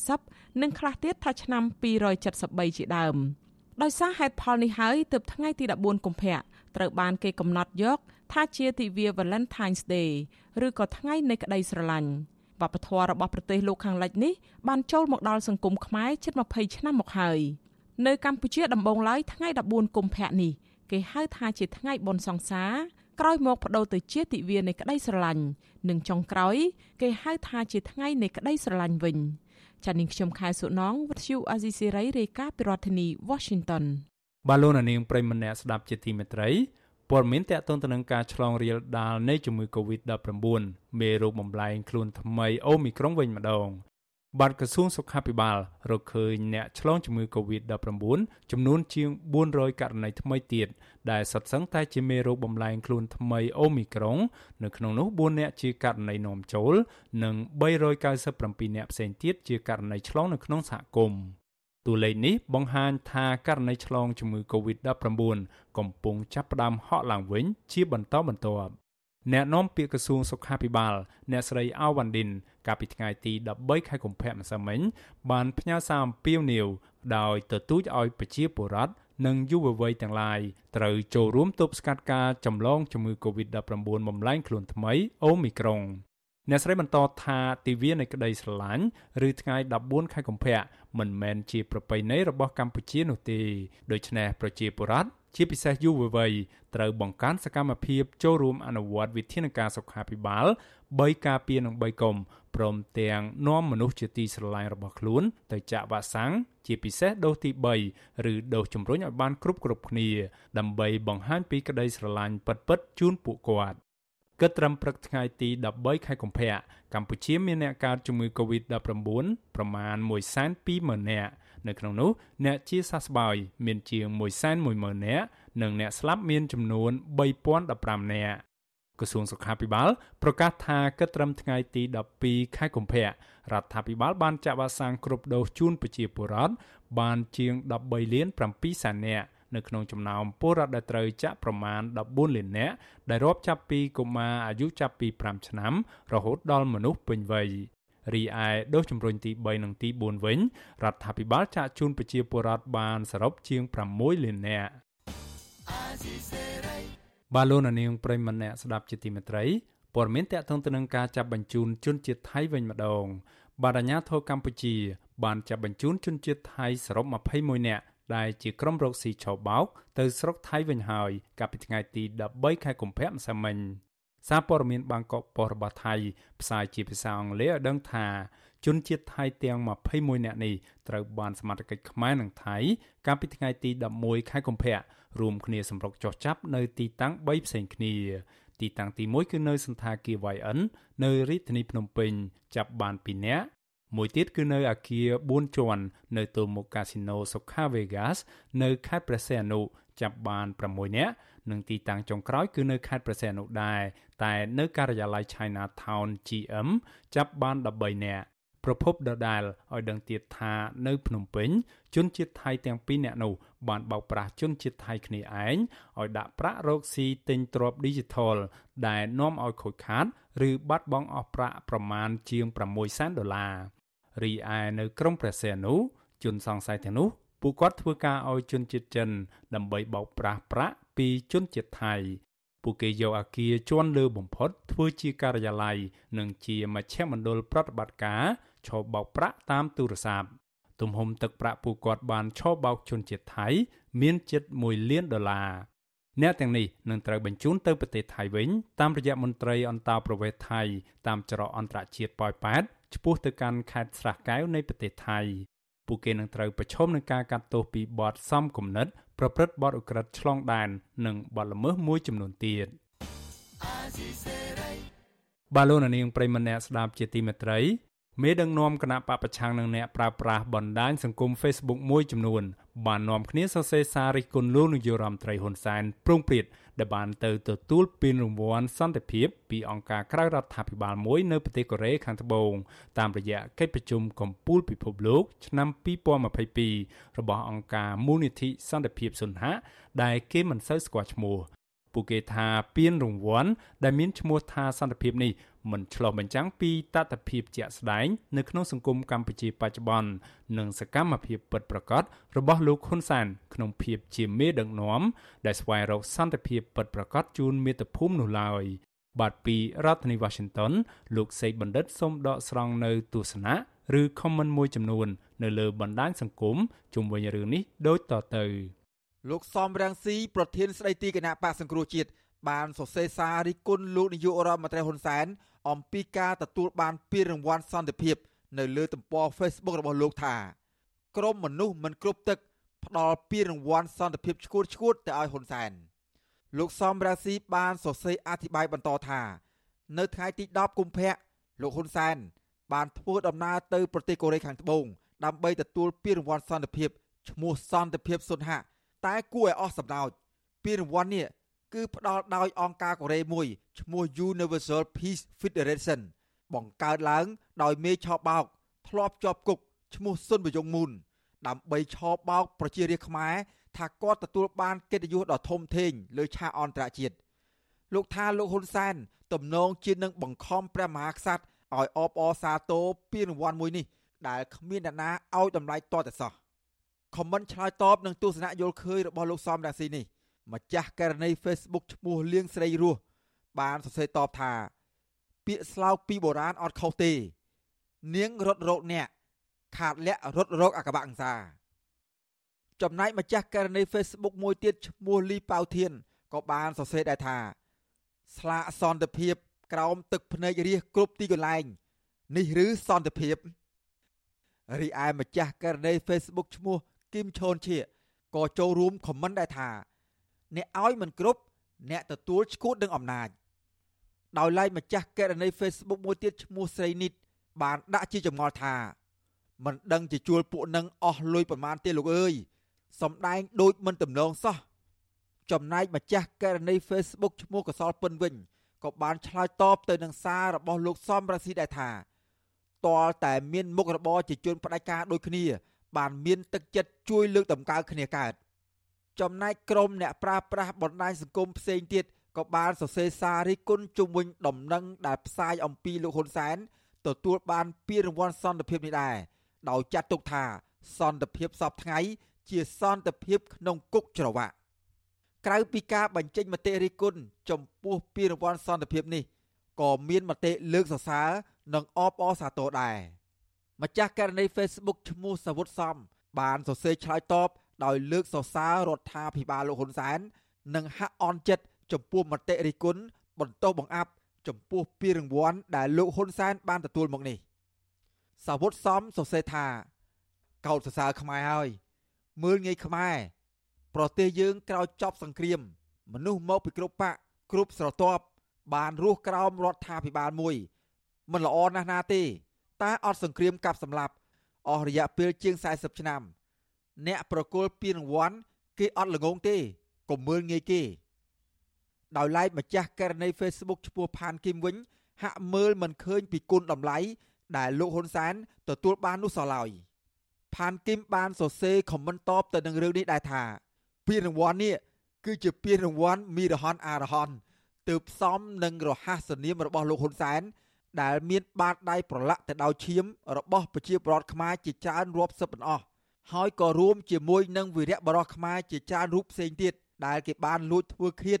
270និងខ្លះទៀតថាឆ្នាំ273ជាដើម។ ដោយសារហេតុផលនេះហើយទើបថ្ងៃទី14កុម្ភៈត្រូវបានគេកំណត់យក ថាជាទិវា Valentine's Day ឬក៏ថ្ងៃនៃក្តីស្រឡាញ់វប្បធម៌របស់ប្រទេសលោកខាងលិចនេះបានចូលមកដល់សង្គមខ្មែរជិត20ឆ្នាំមកហើយនៅកម្ពុជាដំបូងឡើយថ្ងៃ14កុម្ភៈនេះគេហៅថាជាថ្ងៃបុណ្យសង្សារក្រោយមកបដូរទៅជាទិវានៃក្តីស្រឡាញ់និងចុងក្រោយ គេហៅថាជាថ្ងៃនៃក្តីស្រឡាញ់វិញ។ ចានាងខ្ញុំខែសុណងវិទ្យុអាស៊ីសេរីរាយការណ៍ពីរដ្ឋធានី Washington បាឡូណានាងប្រិមម្នាក់ស្ដាប់ជាទីមេត្រីព័ត៌មានតកតងទៅនឹងការឆ្លងរាលដាលនៃជំងឺ Covid-19 មេរោគបំលែងខ្លួនថ្មីអូមីក្រុងវិញម្ដង បាត់ក្រសួងសុខាភិបាលរកឃើញអ្នកឆ្លងជំងឺ Covid-19 ចំនួនជាង400ករណីថ្មីទៀតដែលសុទ្ធសឹងតែជាមេរោគបំលែងខ្លួនថ្មីអូមីក្រុង នៅក្នុងនោះ4អ្នកជាករណីនាំចូល និង397អ្នកផ្សេងទៀតជាករណីឆ្លងនៅក្នុងសហគមន៍តួលេខនេះបង្ហាញថាករណីឆ្លងជំងឺ Covid-19 កំពុងចាប់ផ្ដើមហក់ឡើងវិញជាបន្តបន្ទាប់ អ្នកនាំពាក្យក្រសួងសុខាភិបាលអ្នកស្រីអាវ៉ាន់ឌិនកាលពីថ្ងៃទី13ខែកុម្ភៈម្សិលមិញបានផ្ញើសារអំពាវនាវដោយទទូចឲ្យប្រជាពលរដ្ឋនិងយុវវ័យទាំងឡាយត្រូវចូលរួមទប់ស្កាត់ការចម្លងជំងឺ Covid-19 បំលែងខ្លួនថ្មីអូមីក្រុងអ្នកស្រីបន្តថាទិវានៃក្តីស្រឡាញ់ឬថ្ងៃ14ខែកុម្ភៈមិនមែនជាប្រពៃណីរបស់កម្ពុជានោះទេដូច្នេះប្រជាពលរដ្ឋ ជាពិសេសយុវវ័យត្រូវបង្កើនសកម្មភាពចូលរួមអនុវត្តវិធានការសុខាភិបាល3ការពារនិង3កុំព្រមទាំងនាំមនុស្សជាទីស្រឡាញ់របស់ខ្លួនទៅចាក់វ៉ាក់សាំងជាពិសេសដូសទី3ឬដូសជំរុញឲ្យបានគ្រប់គ្រប់គ្នា ដើម្បីបង្ហាញពីក្តីស្រឡាញ់ពិតៗជូនពួកគាត់គិតត្រឹមព្រឹកថ្ងៃទី13ខែកុម្ភៈកម្ពុជាមានអ្នកកើតជំងឺ Covid-19 ប្រមាណ120,000នាក់ នៅក្នុងនោះអ្នកជាសះស្បើយមានជាង110,000នាក់និងអ្នកស្លាប់មានចំនួន3015នាក់ក្រសួងសុខាភិបាលប្រកាសថាគិតត្រឹមថ្ងៃទី12ខែកុម្ភៈរដ្ឋាភិបាលបានចាក់វ៉ាក់សាំងគ្រប់ដូសជូនប្រជាពលរដ្ឋបានជាង13លាន7សែននាក់នៅក្នុងចំណោមពលរដ្ឋដែលត្រូវចាក់ប្រមាណ14លាននាក់ដែលរាប់ចាប់ពីកុមារអាយុចាប់ពី5ឆ្នាំរហូតដល់មនុស្សពេញវ័យ រីឯដូសជំរុញទី3និងទី4វិញរដ្ឋាភិបាលចាក់ជូនប្រជាពលរដ្ឋបានសរុបជាង6លាននាក់បាឡូណានាងប្រិមម្នាក់ស្ដាប់ជាទីមេត្រីព័ត៌មានតកតងទៅនឹងការចាប់បញ្ជូនជនជាតិថៃវិញម្ដងបាទអាញាធរកម្ពុជា បានចាប់បញ្ជូនជនជាតិថៃសរុប21នាក់ដែលជាក្រុមរកស៊ីឆោបោកទៅស្រុកថៃវិញហើយកាលពីថ្ងៃទី13ខែកុម្ភៈម្សិលមិញ សារព័ត៌មានបាងកកប៉ុស្តិ៍របស់ថៃផ្សាយជាភាសាអង់គ្លេសឲ្យដឹងថាជនជាតិថៃទាំង21នាក់នេះត្រូវបានសមត្ថកិច្ចខ្មែរនិងថៃកាលពីថ្ងៃទី11ខែកុម្ភៈរួមគ្នាសម្រុកចោះចាប់នៅទីតាំង3ផ្សេងគ្នាទីតាំងទី1គឺនៅសន្តាគារ YN នៅរាជធានីភ្នំពេញចាប់បាន2នាក់មួយទៀតគឺនៅអាគារ4ជាន់នៅទល់មុខកាស៊ីណូ Soka Vegas នៅខេត្តព្រះសីហនុ ចាប់បាន6នាក់និងទីតាំងចុងក្រោយគឺនៅខេត្តព្រះសីហនុដែរតែនៅការិយាល័យ China Town GM ចាប់បាន13នាក់ប្រភពដដែលឲ្យដឹងទៀតថានៅភ្នំពេញជនជាតិថៃទាំងពីរនាក់នោះបានបោកប្រាស់ជនជាតិថៃគ្នាឯងឲ្យដាក់ប្រាក់រកស៊ីទិញទ្រព្យ Digital ដែលនាំឲ្យខូចខាត ឬបាត់បង់អស់ប្រាក់ប្រមាណជាង6សែនដុល្លាររីឯនៅក្រុងព្រះសីហនុជនសង្ស័យទាំងនោះ ពួកគាត់ធ្វើការឲ្យជនជាតិចិន ដើម្បីបោកប្រាស់ប្រាក់ពីជនជាតិថៃពួកគេយកអាគារជាន់លើបំផុត ធ្វើជាការិយាល័យនិងជាមជ្ឈមណ្ឌលប្រតិបត្តិការឈប់បោកប្រាក់តាមទូរស័ព្ទទំហំទឹកប្រាក់ពួកគាត់បានឈប់បោកជនជាតិថៃ មានជិត1លានដុល្លារអ្នកទាំងនេះនឹងត្រូវបញ្ជូនទៅប្រទេសថៃវិញតាមរយៈមន្ត្រីអន្តោប្រវេសន៍ថៃតាមច្រកអន្តរជាតិប៉ោយប៉ែតឆ្ពោះទៅកាន់ខេត្តស្រះកែវនៃប្រទេសថៃ ពួកគេនឹងត្រូវប្រឈមនឹងការកាត់ទោសពីបទសំគំនិត ប្រព្រឹត្តបទឧក្រិដ្ឋឆ្លងដែននិងបទល្មើសមួយចំនួនទៀតបាឡូណានាងប្រិមម្នាក់ស្ដាប់ជាទីមេត្រី មេដឹកនាំគណៈបពប្រឆាំងនឹងអ្នកប្រើប្រាស់បណ្ដាញសង្គម Facebook មួយចំនួនបាននាំគ្នាសរសេរសាររិះគន់លោកនាយករដ្ឋមន្ត្រីហ៊ុនសែនប្រងព្រាតដែលបានទៅទទួលពានរង្វាន់សន្តិភាពពីអង្គការក្រៅរដ្ឋាភិបាលមួយនៅប្រទេសកូរ៉េខាងត្បូងតាមរយៈកិច្ចប្រជុំកំពូលពិភពលោកឆ្នាំ2022របស់អង្គការមូលនិធិសន្តិភាពសុនហៈដែលគេមិនសូវស្គាល់ឈ្មោះពួកគេថាពានរង្វាន់ដែលមានឈ្មោះថាសន្តិភាពនេះ មិនឆ្លុះបញ្ចាំងពីតថភាពជាក់ស្ដែងនៅក្នុងសង្គមកម្ពុជាបច្ចុប្បន្ននិងសកម្មភាពពិតប្រាកដរបស់លោកហ៊ុនសែនក្នុងភាពជាមេដឹកនាំដែលស្វែងរកសន្តិភាពពិតប្រាកដជូនមាតុភូមិនោះឡើយបាទពីរដ្ឋធានី Washington លោកសេកបណ្ឌិតសូមដកស្រង់នៅទស្សនៈឬ comment មួយចំនួន នៅលើបណ្ដាញសង្គមជុំវិញរឿងនេះដូចតទៅលោកសំរាំងស៊ីប្រធានស្ដីទីគណៈបកសង្គ្រោះជាតិ បានសរសេរសាររិះគន់លោកនាយករដ្ឋមន្ត្រីហ៊ុនសែនអំពីការទទួលបានពានរង្វាន់សន្តិភាព នៅលើទំព័រ Facebook របស់លោកថាក្រមមនុស្សមិនគ្រប់ទឹកផ្ដល់ពានរង្វាន់សន្តិភាពឈួតឈួតទៅឲ្យហ៊ុនសែនលោកសំរាស៊ីបានសរសេរអធិប្បាយបន្តថា នៅថ្ងៃទី10កុម្ភៈលោកហ៊ុនសែនបានធ្វើដំណើរទៅប្រទេសកូរ៉េខាងត្បូងដើម្បីទទួលពានរង្វាន់សន្តិភាពឈ្មោះសន្តិភាពសុនហៈតែគួរឲ្យអស់សំណោចពានរង្វាន់នេះ គឺផ្ដល់ដោយអង្គការកូរ៉េមួយឈ្មោះ Universal Peace Federation បង្កើតឡើងដោយមេឆោបោកធ្លាប់ជាប់គុកឈ្មោះសុនបយងមូនដើម្បីឆោបោកប្រជារាស្ត្រខ្មែរថាគាត់ទទួលបានកិត្តិយសដ៏ធំធេងលើឆាកអន្តរជាតិលោកថាលោកហ៊ុនសែនទំនងជានឹងបង្ខំព្រះមហាក្សត្រឲ្យអបអរសាទរពានរង្វាន់មួយនេះ ដែលគ្មានអ្នកណាឲ្យតម្លៃតតែសោះខមមិនឆ្លើយតបនឹងទស្សនៈយល់ឃើញរបស់លោកសំរាស៊ីនេះ ម្ចាស់ករណី Facebook ឈ្មោះលៀងស្រីរស់បានសរសេរតបថា ពាក្យស្លោកពីបុរាណអត់ខុសទេ នាងរត់រោគអ្នកខាតលាក់រត់រោគអកបៈអង្សាចំណែកម្ចាស់ករណី Facebook មួយទៀតឈ្មោះលីប៉ៅធានក៏បានសរសេរដែរថា ស្លាកសន្តិភាពក្រោមទឹកភ្នែករាសគ្រប់ទីកន្លែង នេះឬសន្តិភាពរីឯម្ចាស់ករណី Facebook ឈ្មោះគឹមឈូនឈៀក៏ចូលរួមខមមិនដែរថា អ្នកឲ្យមិនគ្រប់អ្នកទទួលឈួតនឹងអំណាចដោយឡែកម្ចាស់ករណី Facebook មួយទៀតឈ្មោះស្រីនិត បានដាក់ជាចម្ងល់ថាមិនដឹងជាជួលពួកនឹងអស់លុយប្រមាណទេលោកអើយសំដែងដូចមិនទំនងសោះចំណែកម្ចាស់ករណី Facebook ឈ្មោះកសលពិនវិញក៏បានឆ្លើយតបទៅនឹងសាររបស់លោកសំរាស៊ីដែរថាតលតែមានមុខរបរជាជនផ្ដាច់ការដូចគ្នា បានមានទឹកចិត្តជួយលើកតម្កើងគ្នាកើត ចំណែកក្រុមអ្នកប្រើប្រាស់បណ្ដាញសង្គមផ្សេងទៀតក៏បានសរសេរសាររិះគន់ជុំវិញដំណឹងដែលផ្សាយអំពីលោកហ៊ុនសែនទទួលបានពានរង្វាន់សន្តិភាពនេះដែរដោយចាត់ទុកថាសន្តិភាពសពថ្ងៃជាសន្តិភាពក្នុងគុកច្រវាក់ក្រៅពីការបញ្ចេញមតិរិះគន់ចំពោះពានរង្វាន់សន្តិភាពនេះក៏មានមតិលើកសរសើរនិងអបអរសាទរដែរម្ចាស់ករណី Facebook ឈ្មោះសាវុតសំបានសរសេរឆ្លើយតប ដោយលើកសរសើររដ្ឋាភិបាលលោកហ៊ុនសែននិងហាក់អន់ចិត្តចំពោះមតិរិះគន់បន្តបង្អាប់ចំពោះពានរង្វាន់ដែលលោកហ៊ុនសែនបានទទួលមកនេះសាវុតសំសរសេរថា កោតសរសើរខ្មែរហើយមើលងាយខ្មែរប្រទេសយើងក្រោយចប់សង្គ្រាម មនុស្សមកពីគ្រប់បកគ្រប់ស្រទាប់បានរស់ក្រោមរដ្ឋាភិបាលមួយមិនល្អណាស់ណាទេតែអត់សង្គ្រាមកាប់សម្លាប់អស់រយៈពេលជាង40ឆ្នាំ អ្នកប្រគល់ពានរង្វាន់គេអត់ល្ងងទេកុំមើលងាយគេដោយឡែកម្ចាស់ករណី Facebook ឈ្មោះផានគឹមវិញ ហាក់មើលមិនឃើញពីគុណតម្លៃដែលលោកហ៊ុនសែនទទួលបាននោះសោះឡើយផានគីមបានសរសេរខមមិនតបទៅនឹងរឿងនេះដែរថាពានរង្វាន់នេះគឺជាពានរង្វាន់មីរហនអារហនទើបផ្សំនឹងរហ័សនាមរបស់លោកហ៊ុនសែនដែលមានបាតដៃប្រឡាក់ទៅដោយឈាមរបស់ប្រជាពលរដ្ឋខ្មែរជាច្រើនរាប់សិបអស់ ហើយក៏រួមជាមួយនឹងវីរៈបរោះខ្មែរជាច្រើនរូបផ្សេងទៀតដែលគេបានលួចធ្វើឃាត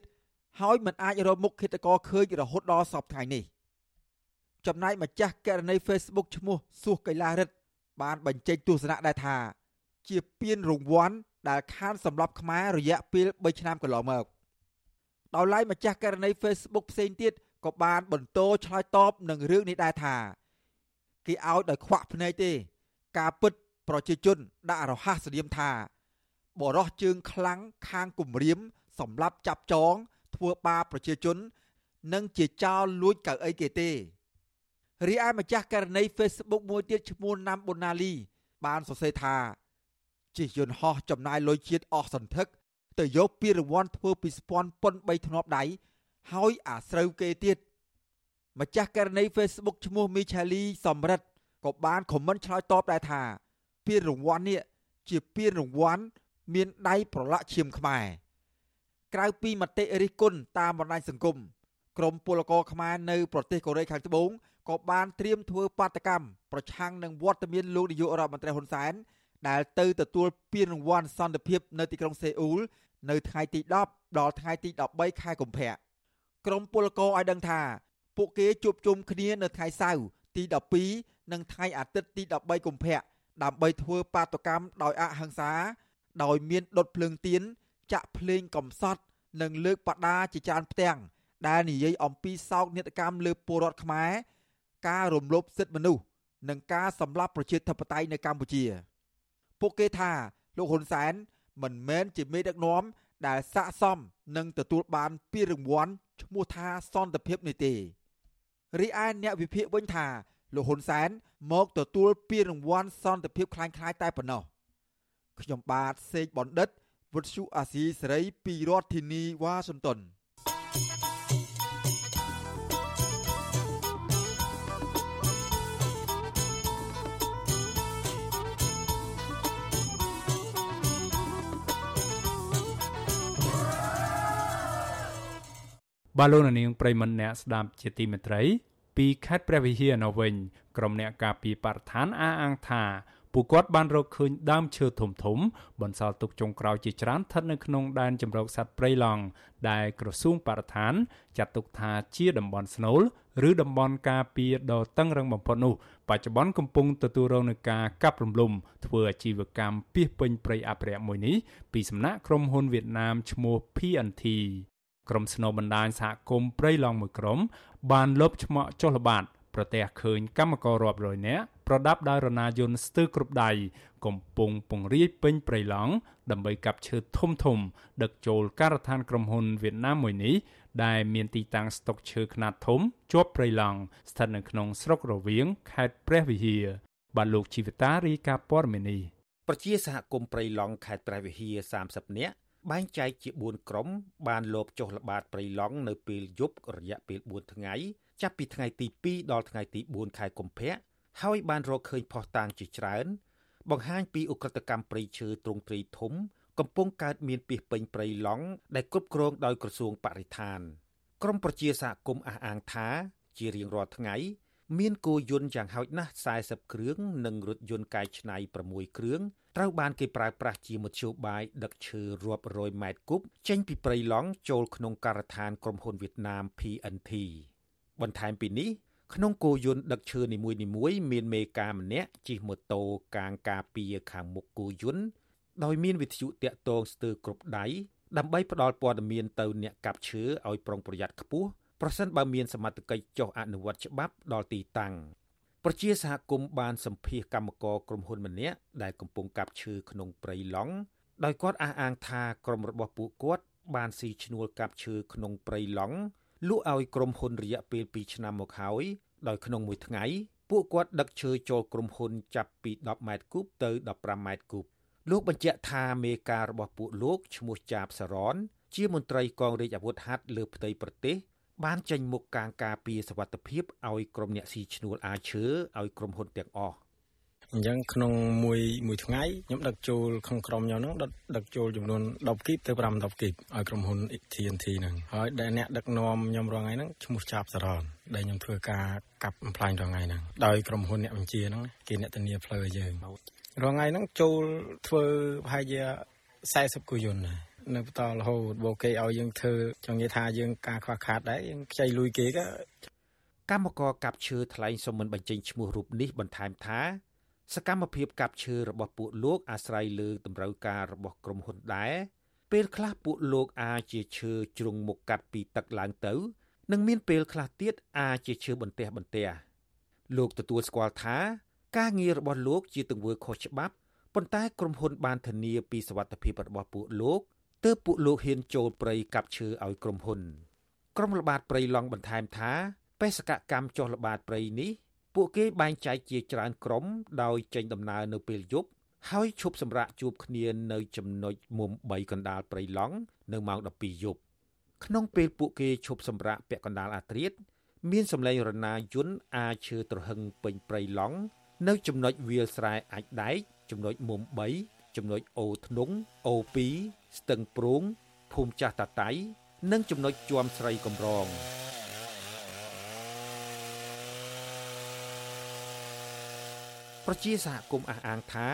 ហើយមិនអាចរកមុខឃាតករឃើញរហូតដល់សពថ្ងៃនេះចំណែកម្ចាស់ករណី Facebook ឈ្មោះសួសកៃឡារិទ្ធបានបញ្ចេញទស្សនៈដែរថា ជាពានរង្វាន់ដែលខានសម្រាប់ខ្មែររយៈពេល3ឆ្នាំកន្លងមកដោយឡែកម្ចាស់ករណី Facebook ផ្សេងទៀតក៏បានបន្តឆ្លើយតបនឹងរឿងនេះដែរថាគេឲ្យដោយខ្វាក់ភ្នែកទេ ការពិត ប្រជាជនដាក់រហ័សស្តៀមថាបរោះជើងខ្លាំងខាងគម្រាមសម្រាប់ចាប់ចង ធ្វើបាបប្រជាជន និងជាចោលលួចកៅអីគេទេរីឯម្ចាស់ករណី Facebook មួយទៀតឈ្មោះណាំប៊ុនណាលី បានសរសេរថាជិះយន្តហោះចំណាយលុយជាតិអស់សន្ធឹក ទៅយកពានរង្វាន់ធ្វើពីស្ពាន់ប៉ុន3ធ្នាប់ដៃហើយអាស្រូវគេទៀតម្ចាស់ករណី Facebook ឈ្មោះមីឆាលីសំរិទ្ធក៏បានខមមិនឆ្លើយតបដែរថា ពានរង្វាន់នេះជាពានរង្វាន់មានដៃប្រឡាក់ឈាមខ្មែរក្រៅពីមតិរិះគន់តាមបណ្ដាញសង្គមក្រមពលករខ្មែរនៅប្រទេសកូរ៉េខាងត្បូងក៏បានត្រៀមធ្វើបាតកម្មប្រឆាំងនឹងវត្តមានលោកនាយករដ្ឋមន្ត្រីហ៊ុនសែនដែលទៅទទួលពានរង្វាន់សន្តិភាពនៅទីក្រុងសេអ៊ូលនៅថ្ងៃទី10ដល់ថ្ងៃទី13ខែកុម្ភៈក្រមពលករឲ្យដឹងថា ពួកគេជួបជុំគ្នានៅថ្ងៃសៅរ៍ទី12និងថ្ងៃអាទិត្យទី13កុម្ភៈ ដើម្បីធ្វើបាតកម្មដោយអហិង្សា ដោយមានដុតភ្លើងទៀនចាក់ភ្លេងកំសត់និងលើកបដាជាច្រើនផ្ទាំងដែលនិយាយអំពីសោកនាដកម្មលើពលរដ្ឋខ្មែរការរំលោភសិទ្ធិមនុស្សនិងការសម្លាប់ប្រជាធិបតេយ្យនៅកម្ពុជាពួកគេថាលោកហ៊ុនសែនមិនមែនជាមេដឹកនាំដែលស័ក្តិសមនឹងទទួលបានពានរង្វាន់ឈ្មោះថាសន្តិភាពនេះទេរីឯអ្នកវិភាគវិញថា លោកហ៊ុនសែនមកទទួលពានរង្វាន់សន្តិភាពคล้ายៗតែប៉ុណ្ណោះខ្ញុំបាទសេកបណ្ឌិតវុទ្ធុអាស៊ីសេរីពីរដ្ឋធានីវ៉ាស៊ីនតោនបាឡូណានាងប្រិមនអ្នកស្ដាប់ជាទីមេត្រី ពីខេត្តព្រះវិហារនៅវិញក្រុមអ្នកការពីបរិស្ថានអះអាងថាពួកគាត់បានរកឃើញដើមឈើធំធំ បន្សល់ទុកចុងក្រោយជាច្រើនស្ថិតនៅក្នុងដែនជម្រកសត្វព្រៃឡង់ដែលក្រសួងបរិស្ថានចាត់ទុកថាជាតំបន់ស្នូលឬតំបន់ការពារដ៏តឹងរ៉ឹងបំផុតនោះបច្ចុប្បន្នកំពុងទទួលរងនឹងការកាប់រំលំធ្វើអាជីវកម្មពីសពេញព្រៃអភិរក្សមួយនេះពីសំណាក់ក្រុមហ៊ុនវៀតណាមឈ្មោះ PNT ក្រុមស្នូបណ្ដាញសហគមន៍ព្រៃឡង់មួយក្រុម បានលបឆ្មក់ចុះល្បាតប្រទះឃើញកម្មកររាប់រយនាក់ប្រដាប់ដោយរណាយន្តស្ទើរគ្រប់ដៃកំពុងពង្រាយពេញព្រៃឡង់ដើម្បីកាប់ឈើធំធំ ដឹកចូលការដ្ឋានក្រុមហ៊ុនវៀតណាមមួយនេះដែលមានទីតាំងស្តុកឈើខ្នាតធំជាប់ព្រៃឡង់ស្ថិតនៅក្នុងស្រុករវៀងខេត្តព្រះវិហារបាទលោកជីវតារីកាព័រមេនីប្រជាសហគមន៍ព្រៃឡង់ខេត្តព្រះវិហារ30នាក់ បែងចែកជា4ក្រុម បានលបចុះល្បាតព្រៃឡង់នៅពេលយប់រយៈពេល4ថ្ងៃ ចាប់ពីថ្ងៃទី2ដល់ថ្ងៃទី4ខែកុម្ភៈហើយបានរកឃើញផុសតាងជាច្រើន បង្ហាញពីអ ுக ្រិតកម្មព្រៃឈើទ្រង់ទ្រីធំ កំពុងកើតមានពីពេញព្រៃឡង់ដែលគ្រប់គ្រងដោយក្រសួងបរិស្ថានក្រមប្រជាសហគមន៍អះអាងថា ជារៀងរាល់ថ្ងៃ មានគោយន្តយ៉ាងហោចណាស់40គ្រឿងនិងរថយន្តកែច្នៃ6គ្រឿងត្រូវបានគេប្រើប្រាស់ជាមធ្យោបាយដឹកឈើរាប់រយម៉ែត្រគប់ចេញពីព្រៃឡង់ចូលក្នុងការដ្ឋានក្រុមហ៊ុនវៀតណាម PNT បន្ថែមពីនេះក្នុងគោយន្តដឹកឈើនីមួយៗមានមេការម្នាក់ជិះម៉ូតូកាងការពារខាងមុខគោយន្តដោយមានវិទ្យុតាក់ទងស្ទើរគ្រប់ដៃដើម្បីផ្ដល់ព័ត៌មានទៅអ្នកកាប់ឈើឲ្យប្រុងប្រយ័ត្នខ្ពស់ ប្រសិនបើមានសមត្ថកិច្ចចុះអនុវត្តច្បាប់ដល់ទីតាំងប្រជាសហគមន៍បានសម្ភាសកម្មករក្រុមហ៊ុនម្នាក់ដែលកំពុងកាប់ឈើក្នុងព្រៃឡង់ដោយគាត់អះអាងថាក្រុមរបស់ពួកគាត់បានស៊ីឈ្នួលកាប់ឈើក្នុងព្រៃឡង់លក់ឲ្យក្រុមហ៊ុនរយៈពេល2ឆ្នាំមកហើយដោយក្នុងមួយថ្ងៃពួកគាត់ដឹកឈើចូលក្រុមហ៊ុនចាប់ពី10ម៉ែត្រគូបទៅ15ម៉ែត្រគូបលោកបញ្ជាក់ថាមេការរបស់ពួកលោកឈ្មោះចាបសរនជាមន្ត្រីកងរាជអាវុធហត្ថលើផ្ទៃប្រទេស បានចេញមុខការការពារសវត្ថភាពឲ្យក្រុមអ្នកស៊ីឈ្នួលអាឈើឲ្យក្រុមហ៊ុនទាំងអស់អញ្ចឹងក្នុងមួយមួយថ្ងៃខ្ញុំដឹកចូលក្នុងក្រុមខ្ញុំហ្នឹងដឹកដឹកចូលចំនួន10គីបទៅ5 10គីបឲ្យក្រុមហ៊ុន TNT ហ្នឹងហើយដែលអ្នកដឹកនាំខ្ញុំរាល់ថ្ងៃហ្នឹងឈ្មោះចាប់សរនដែលខ្ញុំធ្វើការកាប់បំផ្លាញរាល់ថ្ងៃហ្នឹងដោយក្រុមហ៊ុនអ្នកបញ្ជាហ្នឹងគេអ្នកធានាផ្លូវឲ្យយើងរាល់ថ្ងៃហ្នឹងចូលធ្វើប្រហែលជា40គូយន្តដែរ នៅបន្តរហូតបូគេឲ្យយើងធ្វើចង់និយាយថាយើងការខ្វះខាតដែរយើងខ្ចីលុយគេក៏កម្មករកាប់ឈើថ្លែងសុំមិនបញ្ចេញឈ្មោះរូបនេះបន្ថែមថាសកម្មភាពកាប់ឈើរបស់ពួកលោកអាស្រ័យលើតម្រូវការរបស់ក្រុមហ៊ុនដែរពេលខ្លះពួកលោកអាចជាឈើជ្រុងមុខកាត់ពីទឹកឡើងទៅនិងមានពេលខ្លះទៀតអាចជាឈើបន្ទះបន្ទះលោកទទួលស្គាល់ថា ការងាររបស់លោកជាទង្វើខុសច្បាប់ប៉ុន្តែក្រុមហ៊ុនបានធានាពីសវត្ថិភាពរបស់ពួកលោក ទើបពួកលោកហ៊ានចូលព្រៃកាប់ឈើឲ្យក្រុមហ៊ុនក្រុមល្បាតព្រៃឡង់បន្ថែមថាបេសកកម្មចុះល្បាតព្រៃនេះពួកគេបែងចែកជាច្រើនក្រុមដោយចេញដំណើរនៅពេលយប់ហើយឈប់សម្រាកជួបគ្នានៅចំណុចមុំ3កណ្ដាលព្រៃឡង់នៅម៉ោង12យប់ក្នុងពេលពួកគេឈប់សម្រាកពាក់កណ្ដាលអាត្រៀតមានសម្លេងរណាយន្តអាចឈើត្រហឹងពេញព្រៃឡង់នៅចំណុចវាលស្រែអាចដែកចំណុចមុំ3 ចំណុចអូធ្នង់អូ2ស្ទឹងព្រូងភូមិចាស់តាតៃនិងចំណុចជួមស្រីកំរងប្រជាសហគមន៍អះអាងថា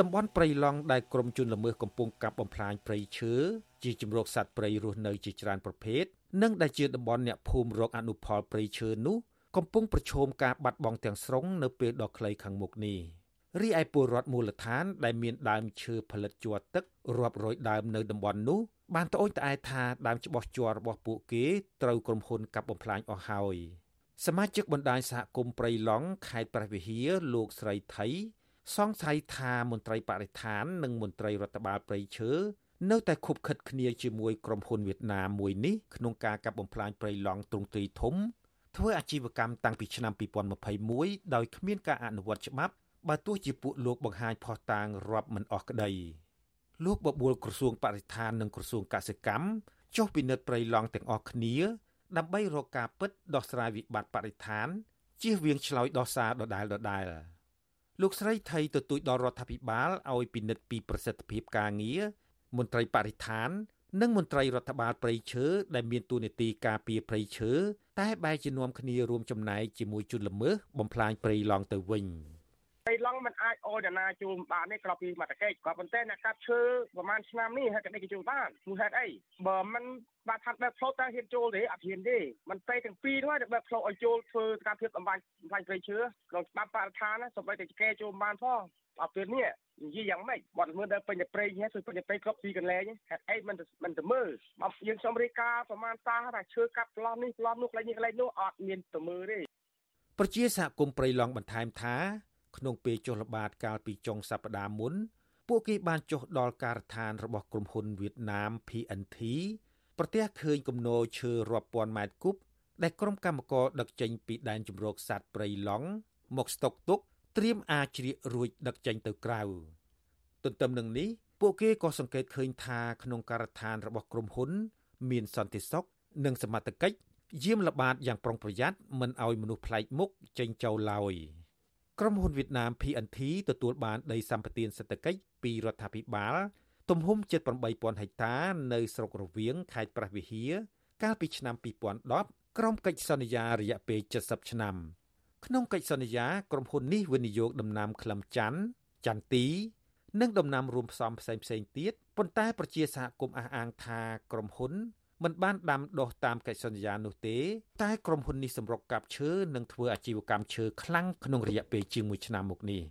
តំបន់ព្រៃឡង់ដែលក្រមជនល្មើសកំពុងកាប់បំផ្លាញព្រៃឈើជាជំរកសត្វព្រៃរស់នៅជាច្រើនប្រភេទនិងដែលជាតំបន់អ្នកភូមិរកអនុផលព្រៃឈើនោះកំពុងប្រឈមការបាត់បង់ទាំងស្រុងនៅពេលដ៏ខ្លីខាងមុខនេះ រីឯពលរដ្ឋមូលដ្ឋាន ដែលមានដើមឈើផលិតជ័រទឹករាប់រយដើមនៅតំបន់នោះបានត្អូញត្អែថាដើមច្បោះជ័ររបស់ពួកគេត្រូវក្រុមហ៊ុនកាប់បំផ្លាញអស់ហើយ។សមាជិកបណ្ដាញសហគមន៍ព្រៃឡង់ខេត្តព្រះវិហារលោកស្រីថៃសង្ស័យថាមន្ត្រីបរិស្ថាន និងមន្ត្រីរដ្ឋបាលព្រៃឈើនៅតែខុបខិតគ្នាជាមួយក្រុមហ៊ុនវៀតណាមមួយនេះក្នុងការកាប់បំផ្លាញព្រៃឡង់ទ្រង់ទ្រីធំធ្វើអាជីវកម្មតាំងពីឆ្នាំ2021ដោយគ្មានការអនុវត្តច្បាប់ បើទោះជាពួកលោកបង្ហាញផុសតាងរាប់មិនអស់ក្តីលោកបបួលក្រសួងបរិស្ថាននិងក្រសួងកសិកម្មចុះពិនិត្យព្រៃឡង់ទាំងអស់គ្នា ដើម្បីរកការពិតដោះស្រាយវិបត្តិបរិស្ថានជៀសវាងឆ្លើយដោះសារដដែលដដែលលោកស្រីថៃទទូចដល់រដ្ឋាភិបាលឲ្យពិនិត្យពីប្រសិទ្ធភាពការងារមន្ត្រីបរិស្ថាន និងមន្ត្រីរដ្ឋបាលព្រៃឈើដែលមានតួនាទីការពារព្រៃឈើតែបែរជានាំគ្នារួមចំណែកជាមួយជនល្មើសបំផ្លាញព្រៃឡង់ទៅវិញ។ៃ ឡង់មិនអាចអោយអ្នកណាជួលបានទេក្រៅពីមាត់កេកក៏ប៉ុន្តែអ្នកកាប់ឈើប្រហែលឆ្នាំនេះហេតុតែគេជួលបានមូលហេតុអីបើមិនបាទថាបែបផ្លូវតាហ៊ានចូលទេអត់ហ៊ានទេមិនតែទាំងពីរនោះតែបែបផ្លូវឲ្យចូលធ្វើការភាពអំបញ្ញបំផ្លាញព្រៃឈើក្នុងច្បាប់បរិស្ថានសូម្បីតែគេចូលបានផងអត់ពេលនេះនិយាយយ៉ាងម៉េចបាត់មើលដល់ពេញតែព្រៃហ្នឹងជួយពេញតែព្រៃគ្រប់ទីកន្លែងហេតុអីមិនមិនទៅមើលបើយើងខ្ញុំរៀបការប្រមាណតាថាឈើកាប់ប្លន់នេះប្លន់នោះកន្លែងនេះកន្លែងនោះអត់មានទៅមើលទេប្រជាសហគមន៍ព្រៃឡង់បន្ថែមថា ក្នុងពេលចុះល្បាតកាលពីចុងសប្តាហ៍មុន ពួកគេបានចុះដល់ការដ្ឋានរបស់ក្រុមហ៊ុនវៀតណាម PNT ប្រទះឃើញគំនរឈើរាប់ពាន់ម៉ែត្រគូបដែលក្រុមកម្មករដឹកចេញពីដែនជម្រកសត្វព្រៃឡង់មកស្តុកទុកត្រៀមអាចជ្រៀករួចដឹកចេញទៅក្រៅទន្ទឹមនឹងនេះពួកគេក៏សង្កេតឃើញថាក្នុងការដ្ឋានរបស់ក្រុមហ៊ុន មានសន្តិសុខនិងសមត្ថកិច្ចយាមល្បាតយ៉ាងប្រុងប្រយ័ត្នមិនឲ្យមនុស្សប្លែកមុខចេញចូលឡើយ។ ក្រុមហ៊ុនវៀតណាម PNT ទទួលបានដីសម្បត្តិសេដ្ឋកិច្ចពីរដ្ឋាភិបាល ទំហំជិត8000ហិកតា នៅស្រុករវៀងខេត្តព្រះវិហារកាលពីឆ្នាំ2010ក្រុមកិច្ចសន្យារយៈពេល70ឆ្នាំក្នុងកិច្ចសន្យាក្រុមហ៊ុននេះវិនិយោគដំណាំក្លឹមច័ន្ទចន្ទទី និងដំណាំរួមផ្សំផ្សេងៗទៀតប៉ុន្តែប្រជាសហគមន៍អះអាងថាក្រុមហ៊ុន មិនបានដាំដុះតាមកិច្ចសន្យានោះទេ តែក្រុមហ៊ុននេះសម្រុកកាប់ឈើនិងធ្វើអាជីវកម្មឈើខ្លាំងក្នុងរយៈពេលជាង1ឆ្នាំមកនេះ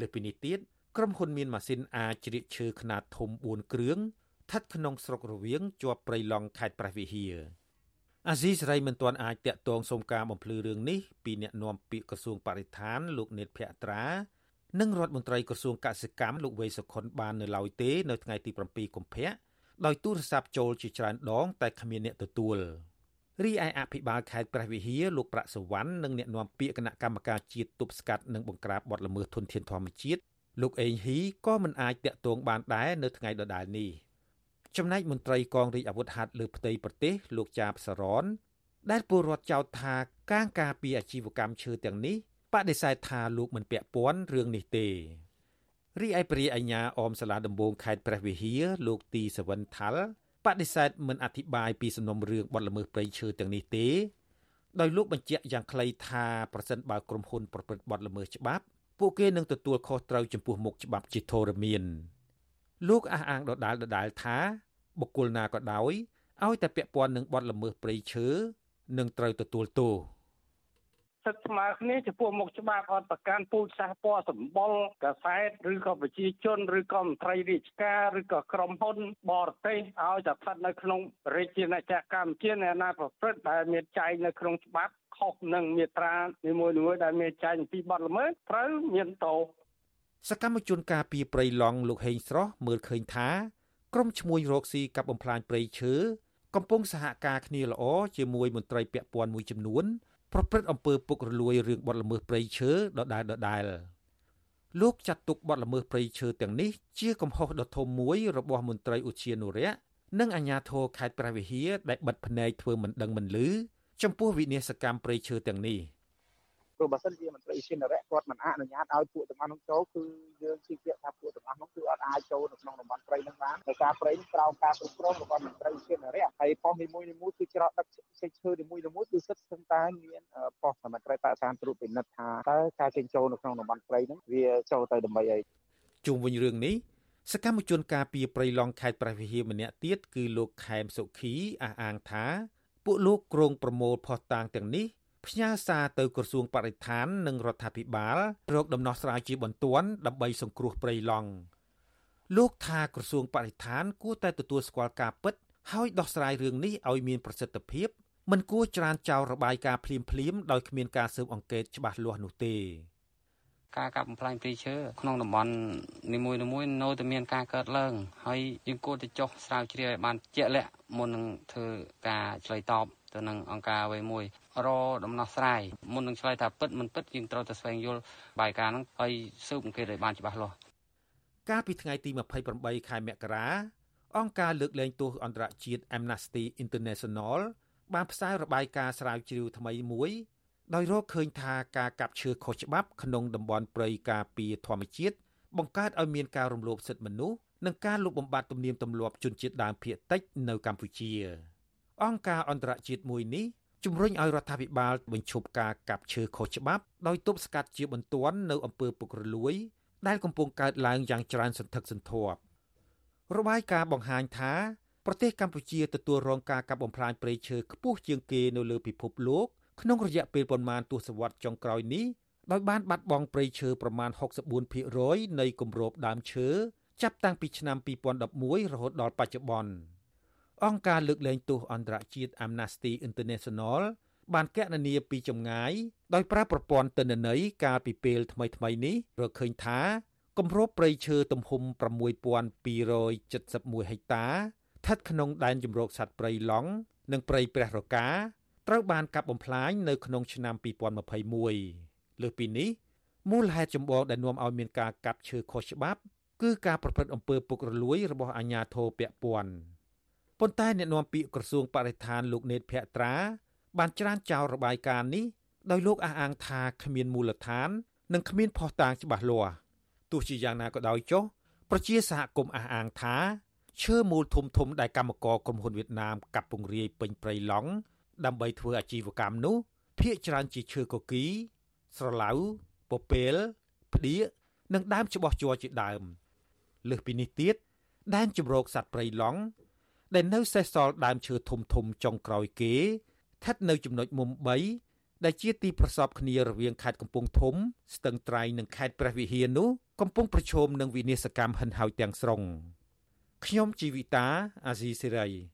លើពីនេះទៀតក្រុមហ៊ុនមានម៉ាស៊ីនអាចជ្រៀកឈើខ្នាតធំ4គ្រឿងស្ថិតក្នុងស្រុករវៀងជាប់ព្រៃឡង់ខេត្តព្រះវិហារអាស៊ីសេរីមិនទាន់អាចតាក់ទងសុំការបំភ្លឺរឿងនេះពីអ្នកនាំពាក្យក្រសួងបរិស្ថានលោកនេតភក្ត្រានិងរដ្ឋមន្ត្រីក្រសួងកសិកម្មលោកវេសុខុនបាននៅឡើយទេ នៅថ្ងៃទី7កុម្ភៈ ដោយទូរស័ព្ទចូលជាច្រើនដង តែគ្មានអ្នកទទួលរីឯអភិបាលខេត្តព្រះវិហារលោកប្រាក់សវណ្ណនិងអ្នកនាំពាក្យគណៈកម្មការជាតិទប់ស្កាត់និងបង្ក្រាបបទល្មើសធនធានធម្មជាតិលោកអេងហ៊ីក៏មិនអាចតាក់ទងបានដែរនៅថ្ងៃដដែលនេះចំណែកមន្ត្រីកងរាជអាវុធហត្ថលើផ្ទៃប្រទេសលោកចាបសរនដែលពលរដ្ឋចោទថាការការពារអាជីវកម្មឈើទាំងនេះបដិសេធថាលោកមិនពាក់ព័ន្ធរឿងនេះទេ រីឯព្រះអញ្ញាអមសាលាដំបងខេត្តព្រះវិហារលោកទីសវិនថាល់បដិសេធមិនអធិប្បាយពីសំណុំរឿងបទល្មើសព្រៃឈើទាំងនេះទេដោយលោកបញ្ជាក់យ៉ាងខ្លីថាប្រសិនបើក្រុមហ៊ុនប្រព្រឹត្តបទល្មើសច្បាប់ពួកគេនឹងទទួលខុសត្រូវចំពោះមុខច្បាប់ជាធរមានលោកអះអាងដដាលដដាលថាបុគ្គលណាក៏ដោយឲ្យតែពាក់ព័ន្ធនឹងបទល្មើសព្រៃឈើនឹងត្រូវទទួលទោស សិទ្ធិស្មើគ្នាចំពោះមុខច្បាប់អត់ប្រកាន់ពូជសាសន៍ពណ៌សម្បុរកសែតឬក៏ប្រជាជនឬក៏មន្ត្រីរាជការឬក៏ក្រុមហ៊ុនបរទេសឲ្យតែស្ថិតនៅក្នុងរាជាណាចក្រកម្ពុជានៅណាប្រព្រឹត្តដែលមានចែងនៅក្នុងច្បាប់ខុសនឹងមាត្រានីមួយៗដែលមានចែងពីបទល្មើសត្រូវមានទោសសកម្មជនការពីប្រៃឡង់លោកហេងស្រស់មើលឃើញថាក្រុមឈ្មួញរកស៊ីកັບបំផ្លាញព្រៃឈើកំពុងសហការគ្នាល្អជាមួយមន្ត្រីពាក់ព័ន្ធមួយចំនួន ប្រព្រឹត្តអំពើពុករលួយរឿងបទល្មើសព្រៃឈើដដែលដដែលលោកចាត់ទុកបទល្មើសព្រៃឈើទាំងនេះជាកំហុសដ៏ធំមួយរបស់មន្ត្រីឧទ្យានុរក្សនិងអាជ្ញាធរខេត្តព្រះវិហារដែលបិទភ្នែកធ្វើមិនដឹងមិនឮចំពោះវិនាសកម្មព្រៃឈើទាំងនេះ។ ព្រោះបើសិនជាមន្ត្រីជានរៈគាត់មិនអនុញ្ញាតឲ្យពួកទាំងអស់នោះចូលគឺយើងជឿជាក់ថាពួកទាំងអស់នោះគឺអត់អាចចូលនៅក្នុងតំបន់ព្រៃនឹងបានដោយការព្រៃក្រោមការគ្រប់គ្រងរបស់មន្ត្រីជានរៈហើយប៉ុស្តិ៍នីមួយៗគឺច្រកដឹកចេញឈើនីមួយៗគឺសិតស្ទឹងតែមានប៉ុស្តិ៍សមត្ថកិច្ចបកសានត្រួតពិនិត្យថាតើការចេញចូលនៅក្នុងតំបន់ព្រៃហ្នឹងវាចូលទៅដើម្បីអីជុំវិញរឿងនេះសកម្មជនការពីប្រៃឡង់ខេត្តព្រះវិហារម្នាក់ទៀតគឺលោកខែមសុខីអះអាងថា ពួកលោកក្រុងប្រមូលផុសតាងទាំងនេះ ផ្ញើសារទៅក្រសួងបរិស្ថាននិងរដ្ឋាភិបាលរកដំណោះស្រាយជាបន្ទាន់ដើម្បីសង្គ្រោះព្រៃឡង់លោកថាក្រសួងបរិស្ថានគួរតែទទួលស្គាល់ការពិត ហើយដោះស្រាយរឿងនេះឲ្យមានប្រសិទ្ធភាពមិនគួរច្រានចោលរបាយការណ៍ភ្លាមៗដោយគ្មានការស៊ើបអង្កេតច្បាស់លាស់នោះទេការកាប់បំផ្លាញព្រៃឈើក្នុងតំបន់នីមួយៗនៅតែមានការកើតឡើង ហើយយើងគួរតែចុះស្រាវជ្រាវឲ្យបានជាក់លាក់មុននឹងធ្វើការឆ្លើយតប ទៅនឹងអង្គការអ្វីមួយរដំណោះស្រាយមុននឹងឆ្លើយថាពិតមិនពិតយើងត្រូវតែស្វែងយល់បាយការហ្នឹងហើយស៊ើបអង្កេតឲ្យបានច្បាស់លាស់កាលពីថ្ងៃទី28ខែមករាអង្គការលើកលែងទោសអន្តរជាតិ Amnesty International បានផ្សាយរបាយការណ៍ស្រាវជ្រាវថ្មីមួយដោយរកឃើញថាការកាប់ឈើខុសច្បាប់ក្នុងតំបន់ព្រៃការពារធម្មជាតិបង្កើតឲ្យមានការរំលោភសិទ្ធិមនុស្សនិងការលុបបំបាត់ទំនៀមទម្លាប់ជនជាតិដើមភាគតិចនៅកម្ពុជា អង្គការអន្តរជាតិមួយនេះជំរុញឲ្យរដ្ឋាភិបាលបញ្ឈប់ការកាប់ឈើខុសច្បាប់ដោយទប់ស្កាត់ជាបន្ទាន់នៅអំពើពុករលួយ ដែលកំពុងកើតឡើងយ៉ាងច្រើនសន្ធឹកសន្ធាប់របាយការណ៍បង្ហាញថាប្រទេសកម្ពុជាទទួលរងការកាប់បំផ្លាញព្រៃឈើខ្ពស់ជាងគេនៅលើពិភពលោកក្នុងរយៈពេលប្រមាណទសវត្សរ៍ចុងក្រោយនេះដោយបានបាត់បង់ព្រៃឈើប្រមាណ64%នៃគម្របដើមឈើចាប់តាំងពីឆ្នាំ2011រហូតដល់បច្ចុប្បន្ន អង្គការលើកលែងទោសអន្តរជាតិ Amnesty International បានកណនាពីចម្ងាយដោយប្រើប្រព័ន្ធទិន្នន័យកាលពីពេលថ្មីៗនេះរកឃើញថាគម្របព្រៃឈើទំហំ6271ហិកតាស្ថិតក្នុងដែនជម្រកសត្វព្រៃឡង់និងព្រៃព្រះរកាត្រូវបានកាប់បំផ្លាញនៅក្នុងឆ្នាំ2021លើសពីនេះមូលហេតុចម្បងដែលនាំឲ្យមានការកាប់ឈើខុសច្បាប់ គឺការប្រព្រឹត្តអំពើពុករលួយរបស់អាជ្ញាធរពាក់ព័ន្ធ ប៉ុន្តែអ្នកនាំពាក្យក្រសួងបរិស្ថានលោកនេតភក្ត្រា បានច្រានចោលរបាយការណ៍នេះដោយលោកអះអាងថាគ្មានមូលដ្ឋាន និងគ្មានភស្តុតាងច្បាស់លាស់ទោះជាយ៉ាងណាក៏ដោយចុះប្រជាសហគមន៍អះអាងថាឈើមូលធំធំដែលកម្មករក្រុមហ៊ុនវៀតណាមកាប់ពង្រាយពេញព្រៃឡង់ដើម្បីធ្វើអាជីវកម្មនោះភាគច្រើនជាឈើកគី ស្រឡៅពពេលផ្ដៀកនិងដើមច្បោះជ័រជាដើមលើសពីនេះទៀតដែនជំរកសត្វព្រៃឡង់ ដែលនៅសេសសល់ដើមឈើធំធំចុងក្រោយគេស្ថិតនៅចំណុចមុំ3ដែលជាទីប្រសពគ្នារវាងខេត្តកំពង់ធំ ស្ទឹងត្រែងនិងខេត្តព្រះវិហារនោះកំពុងប្រឈមនឹងវិនាសកម្មហិនហោចទាំងស្រុងខ្ញុំជីវិតាអាស៊ីសេរី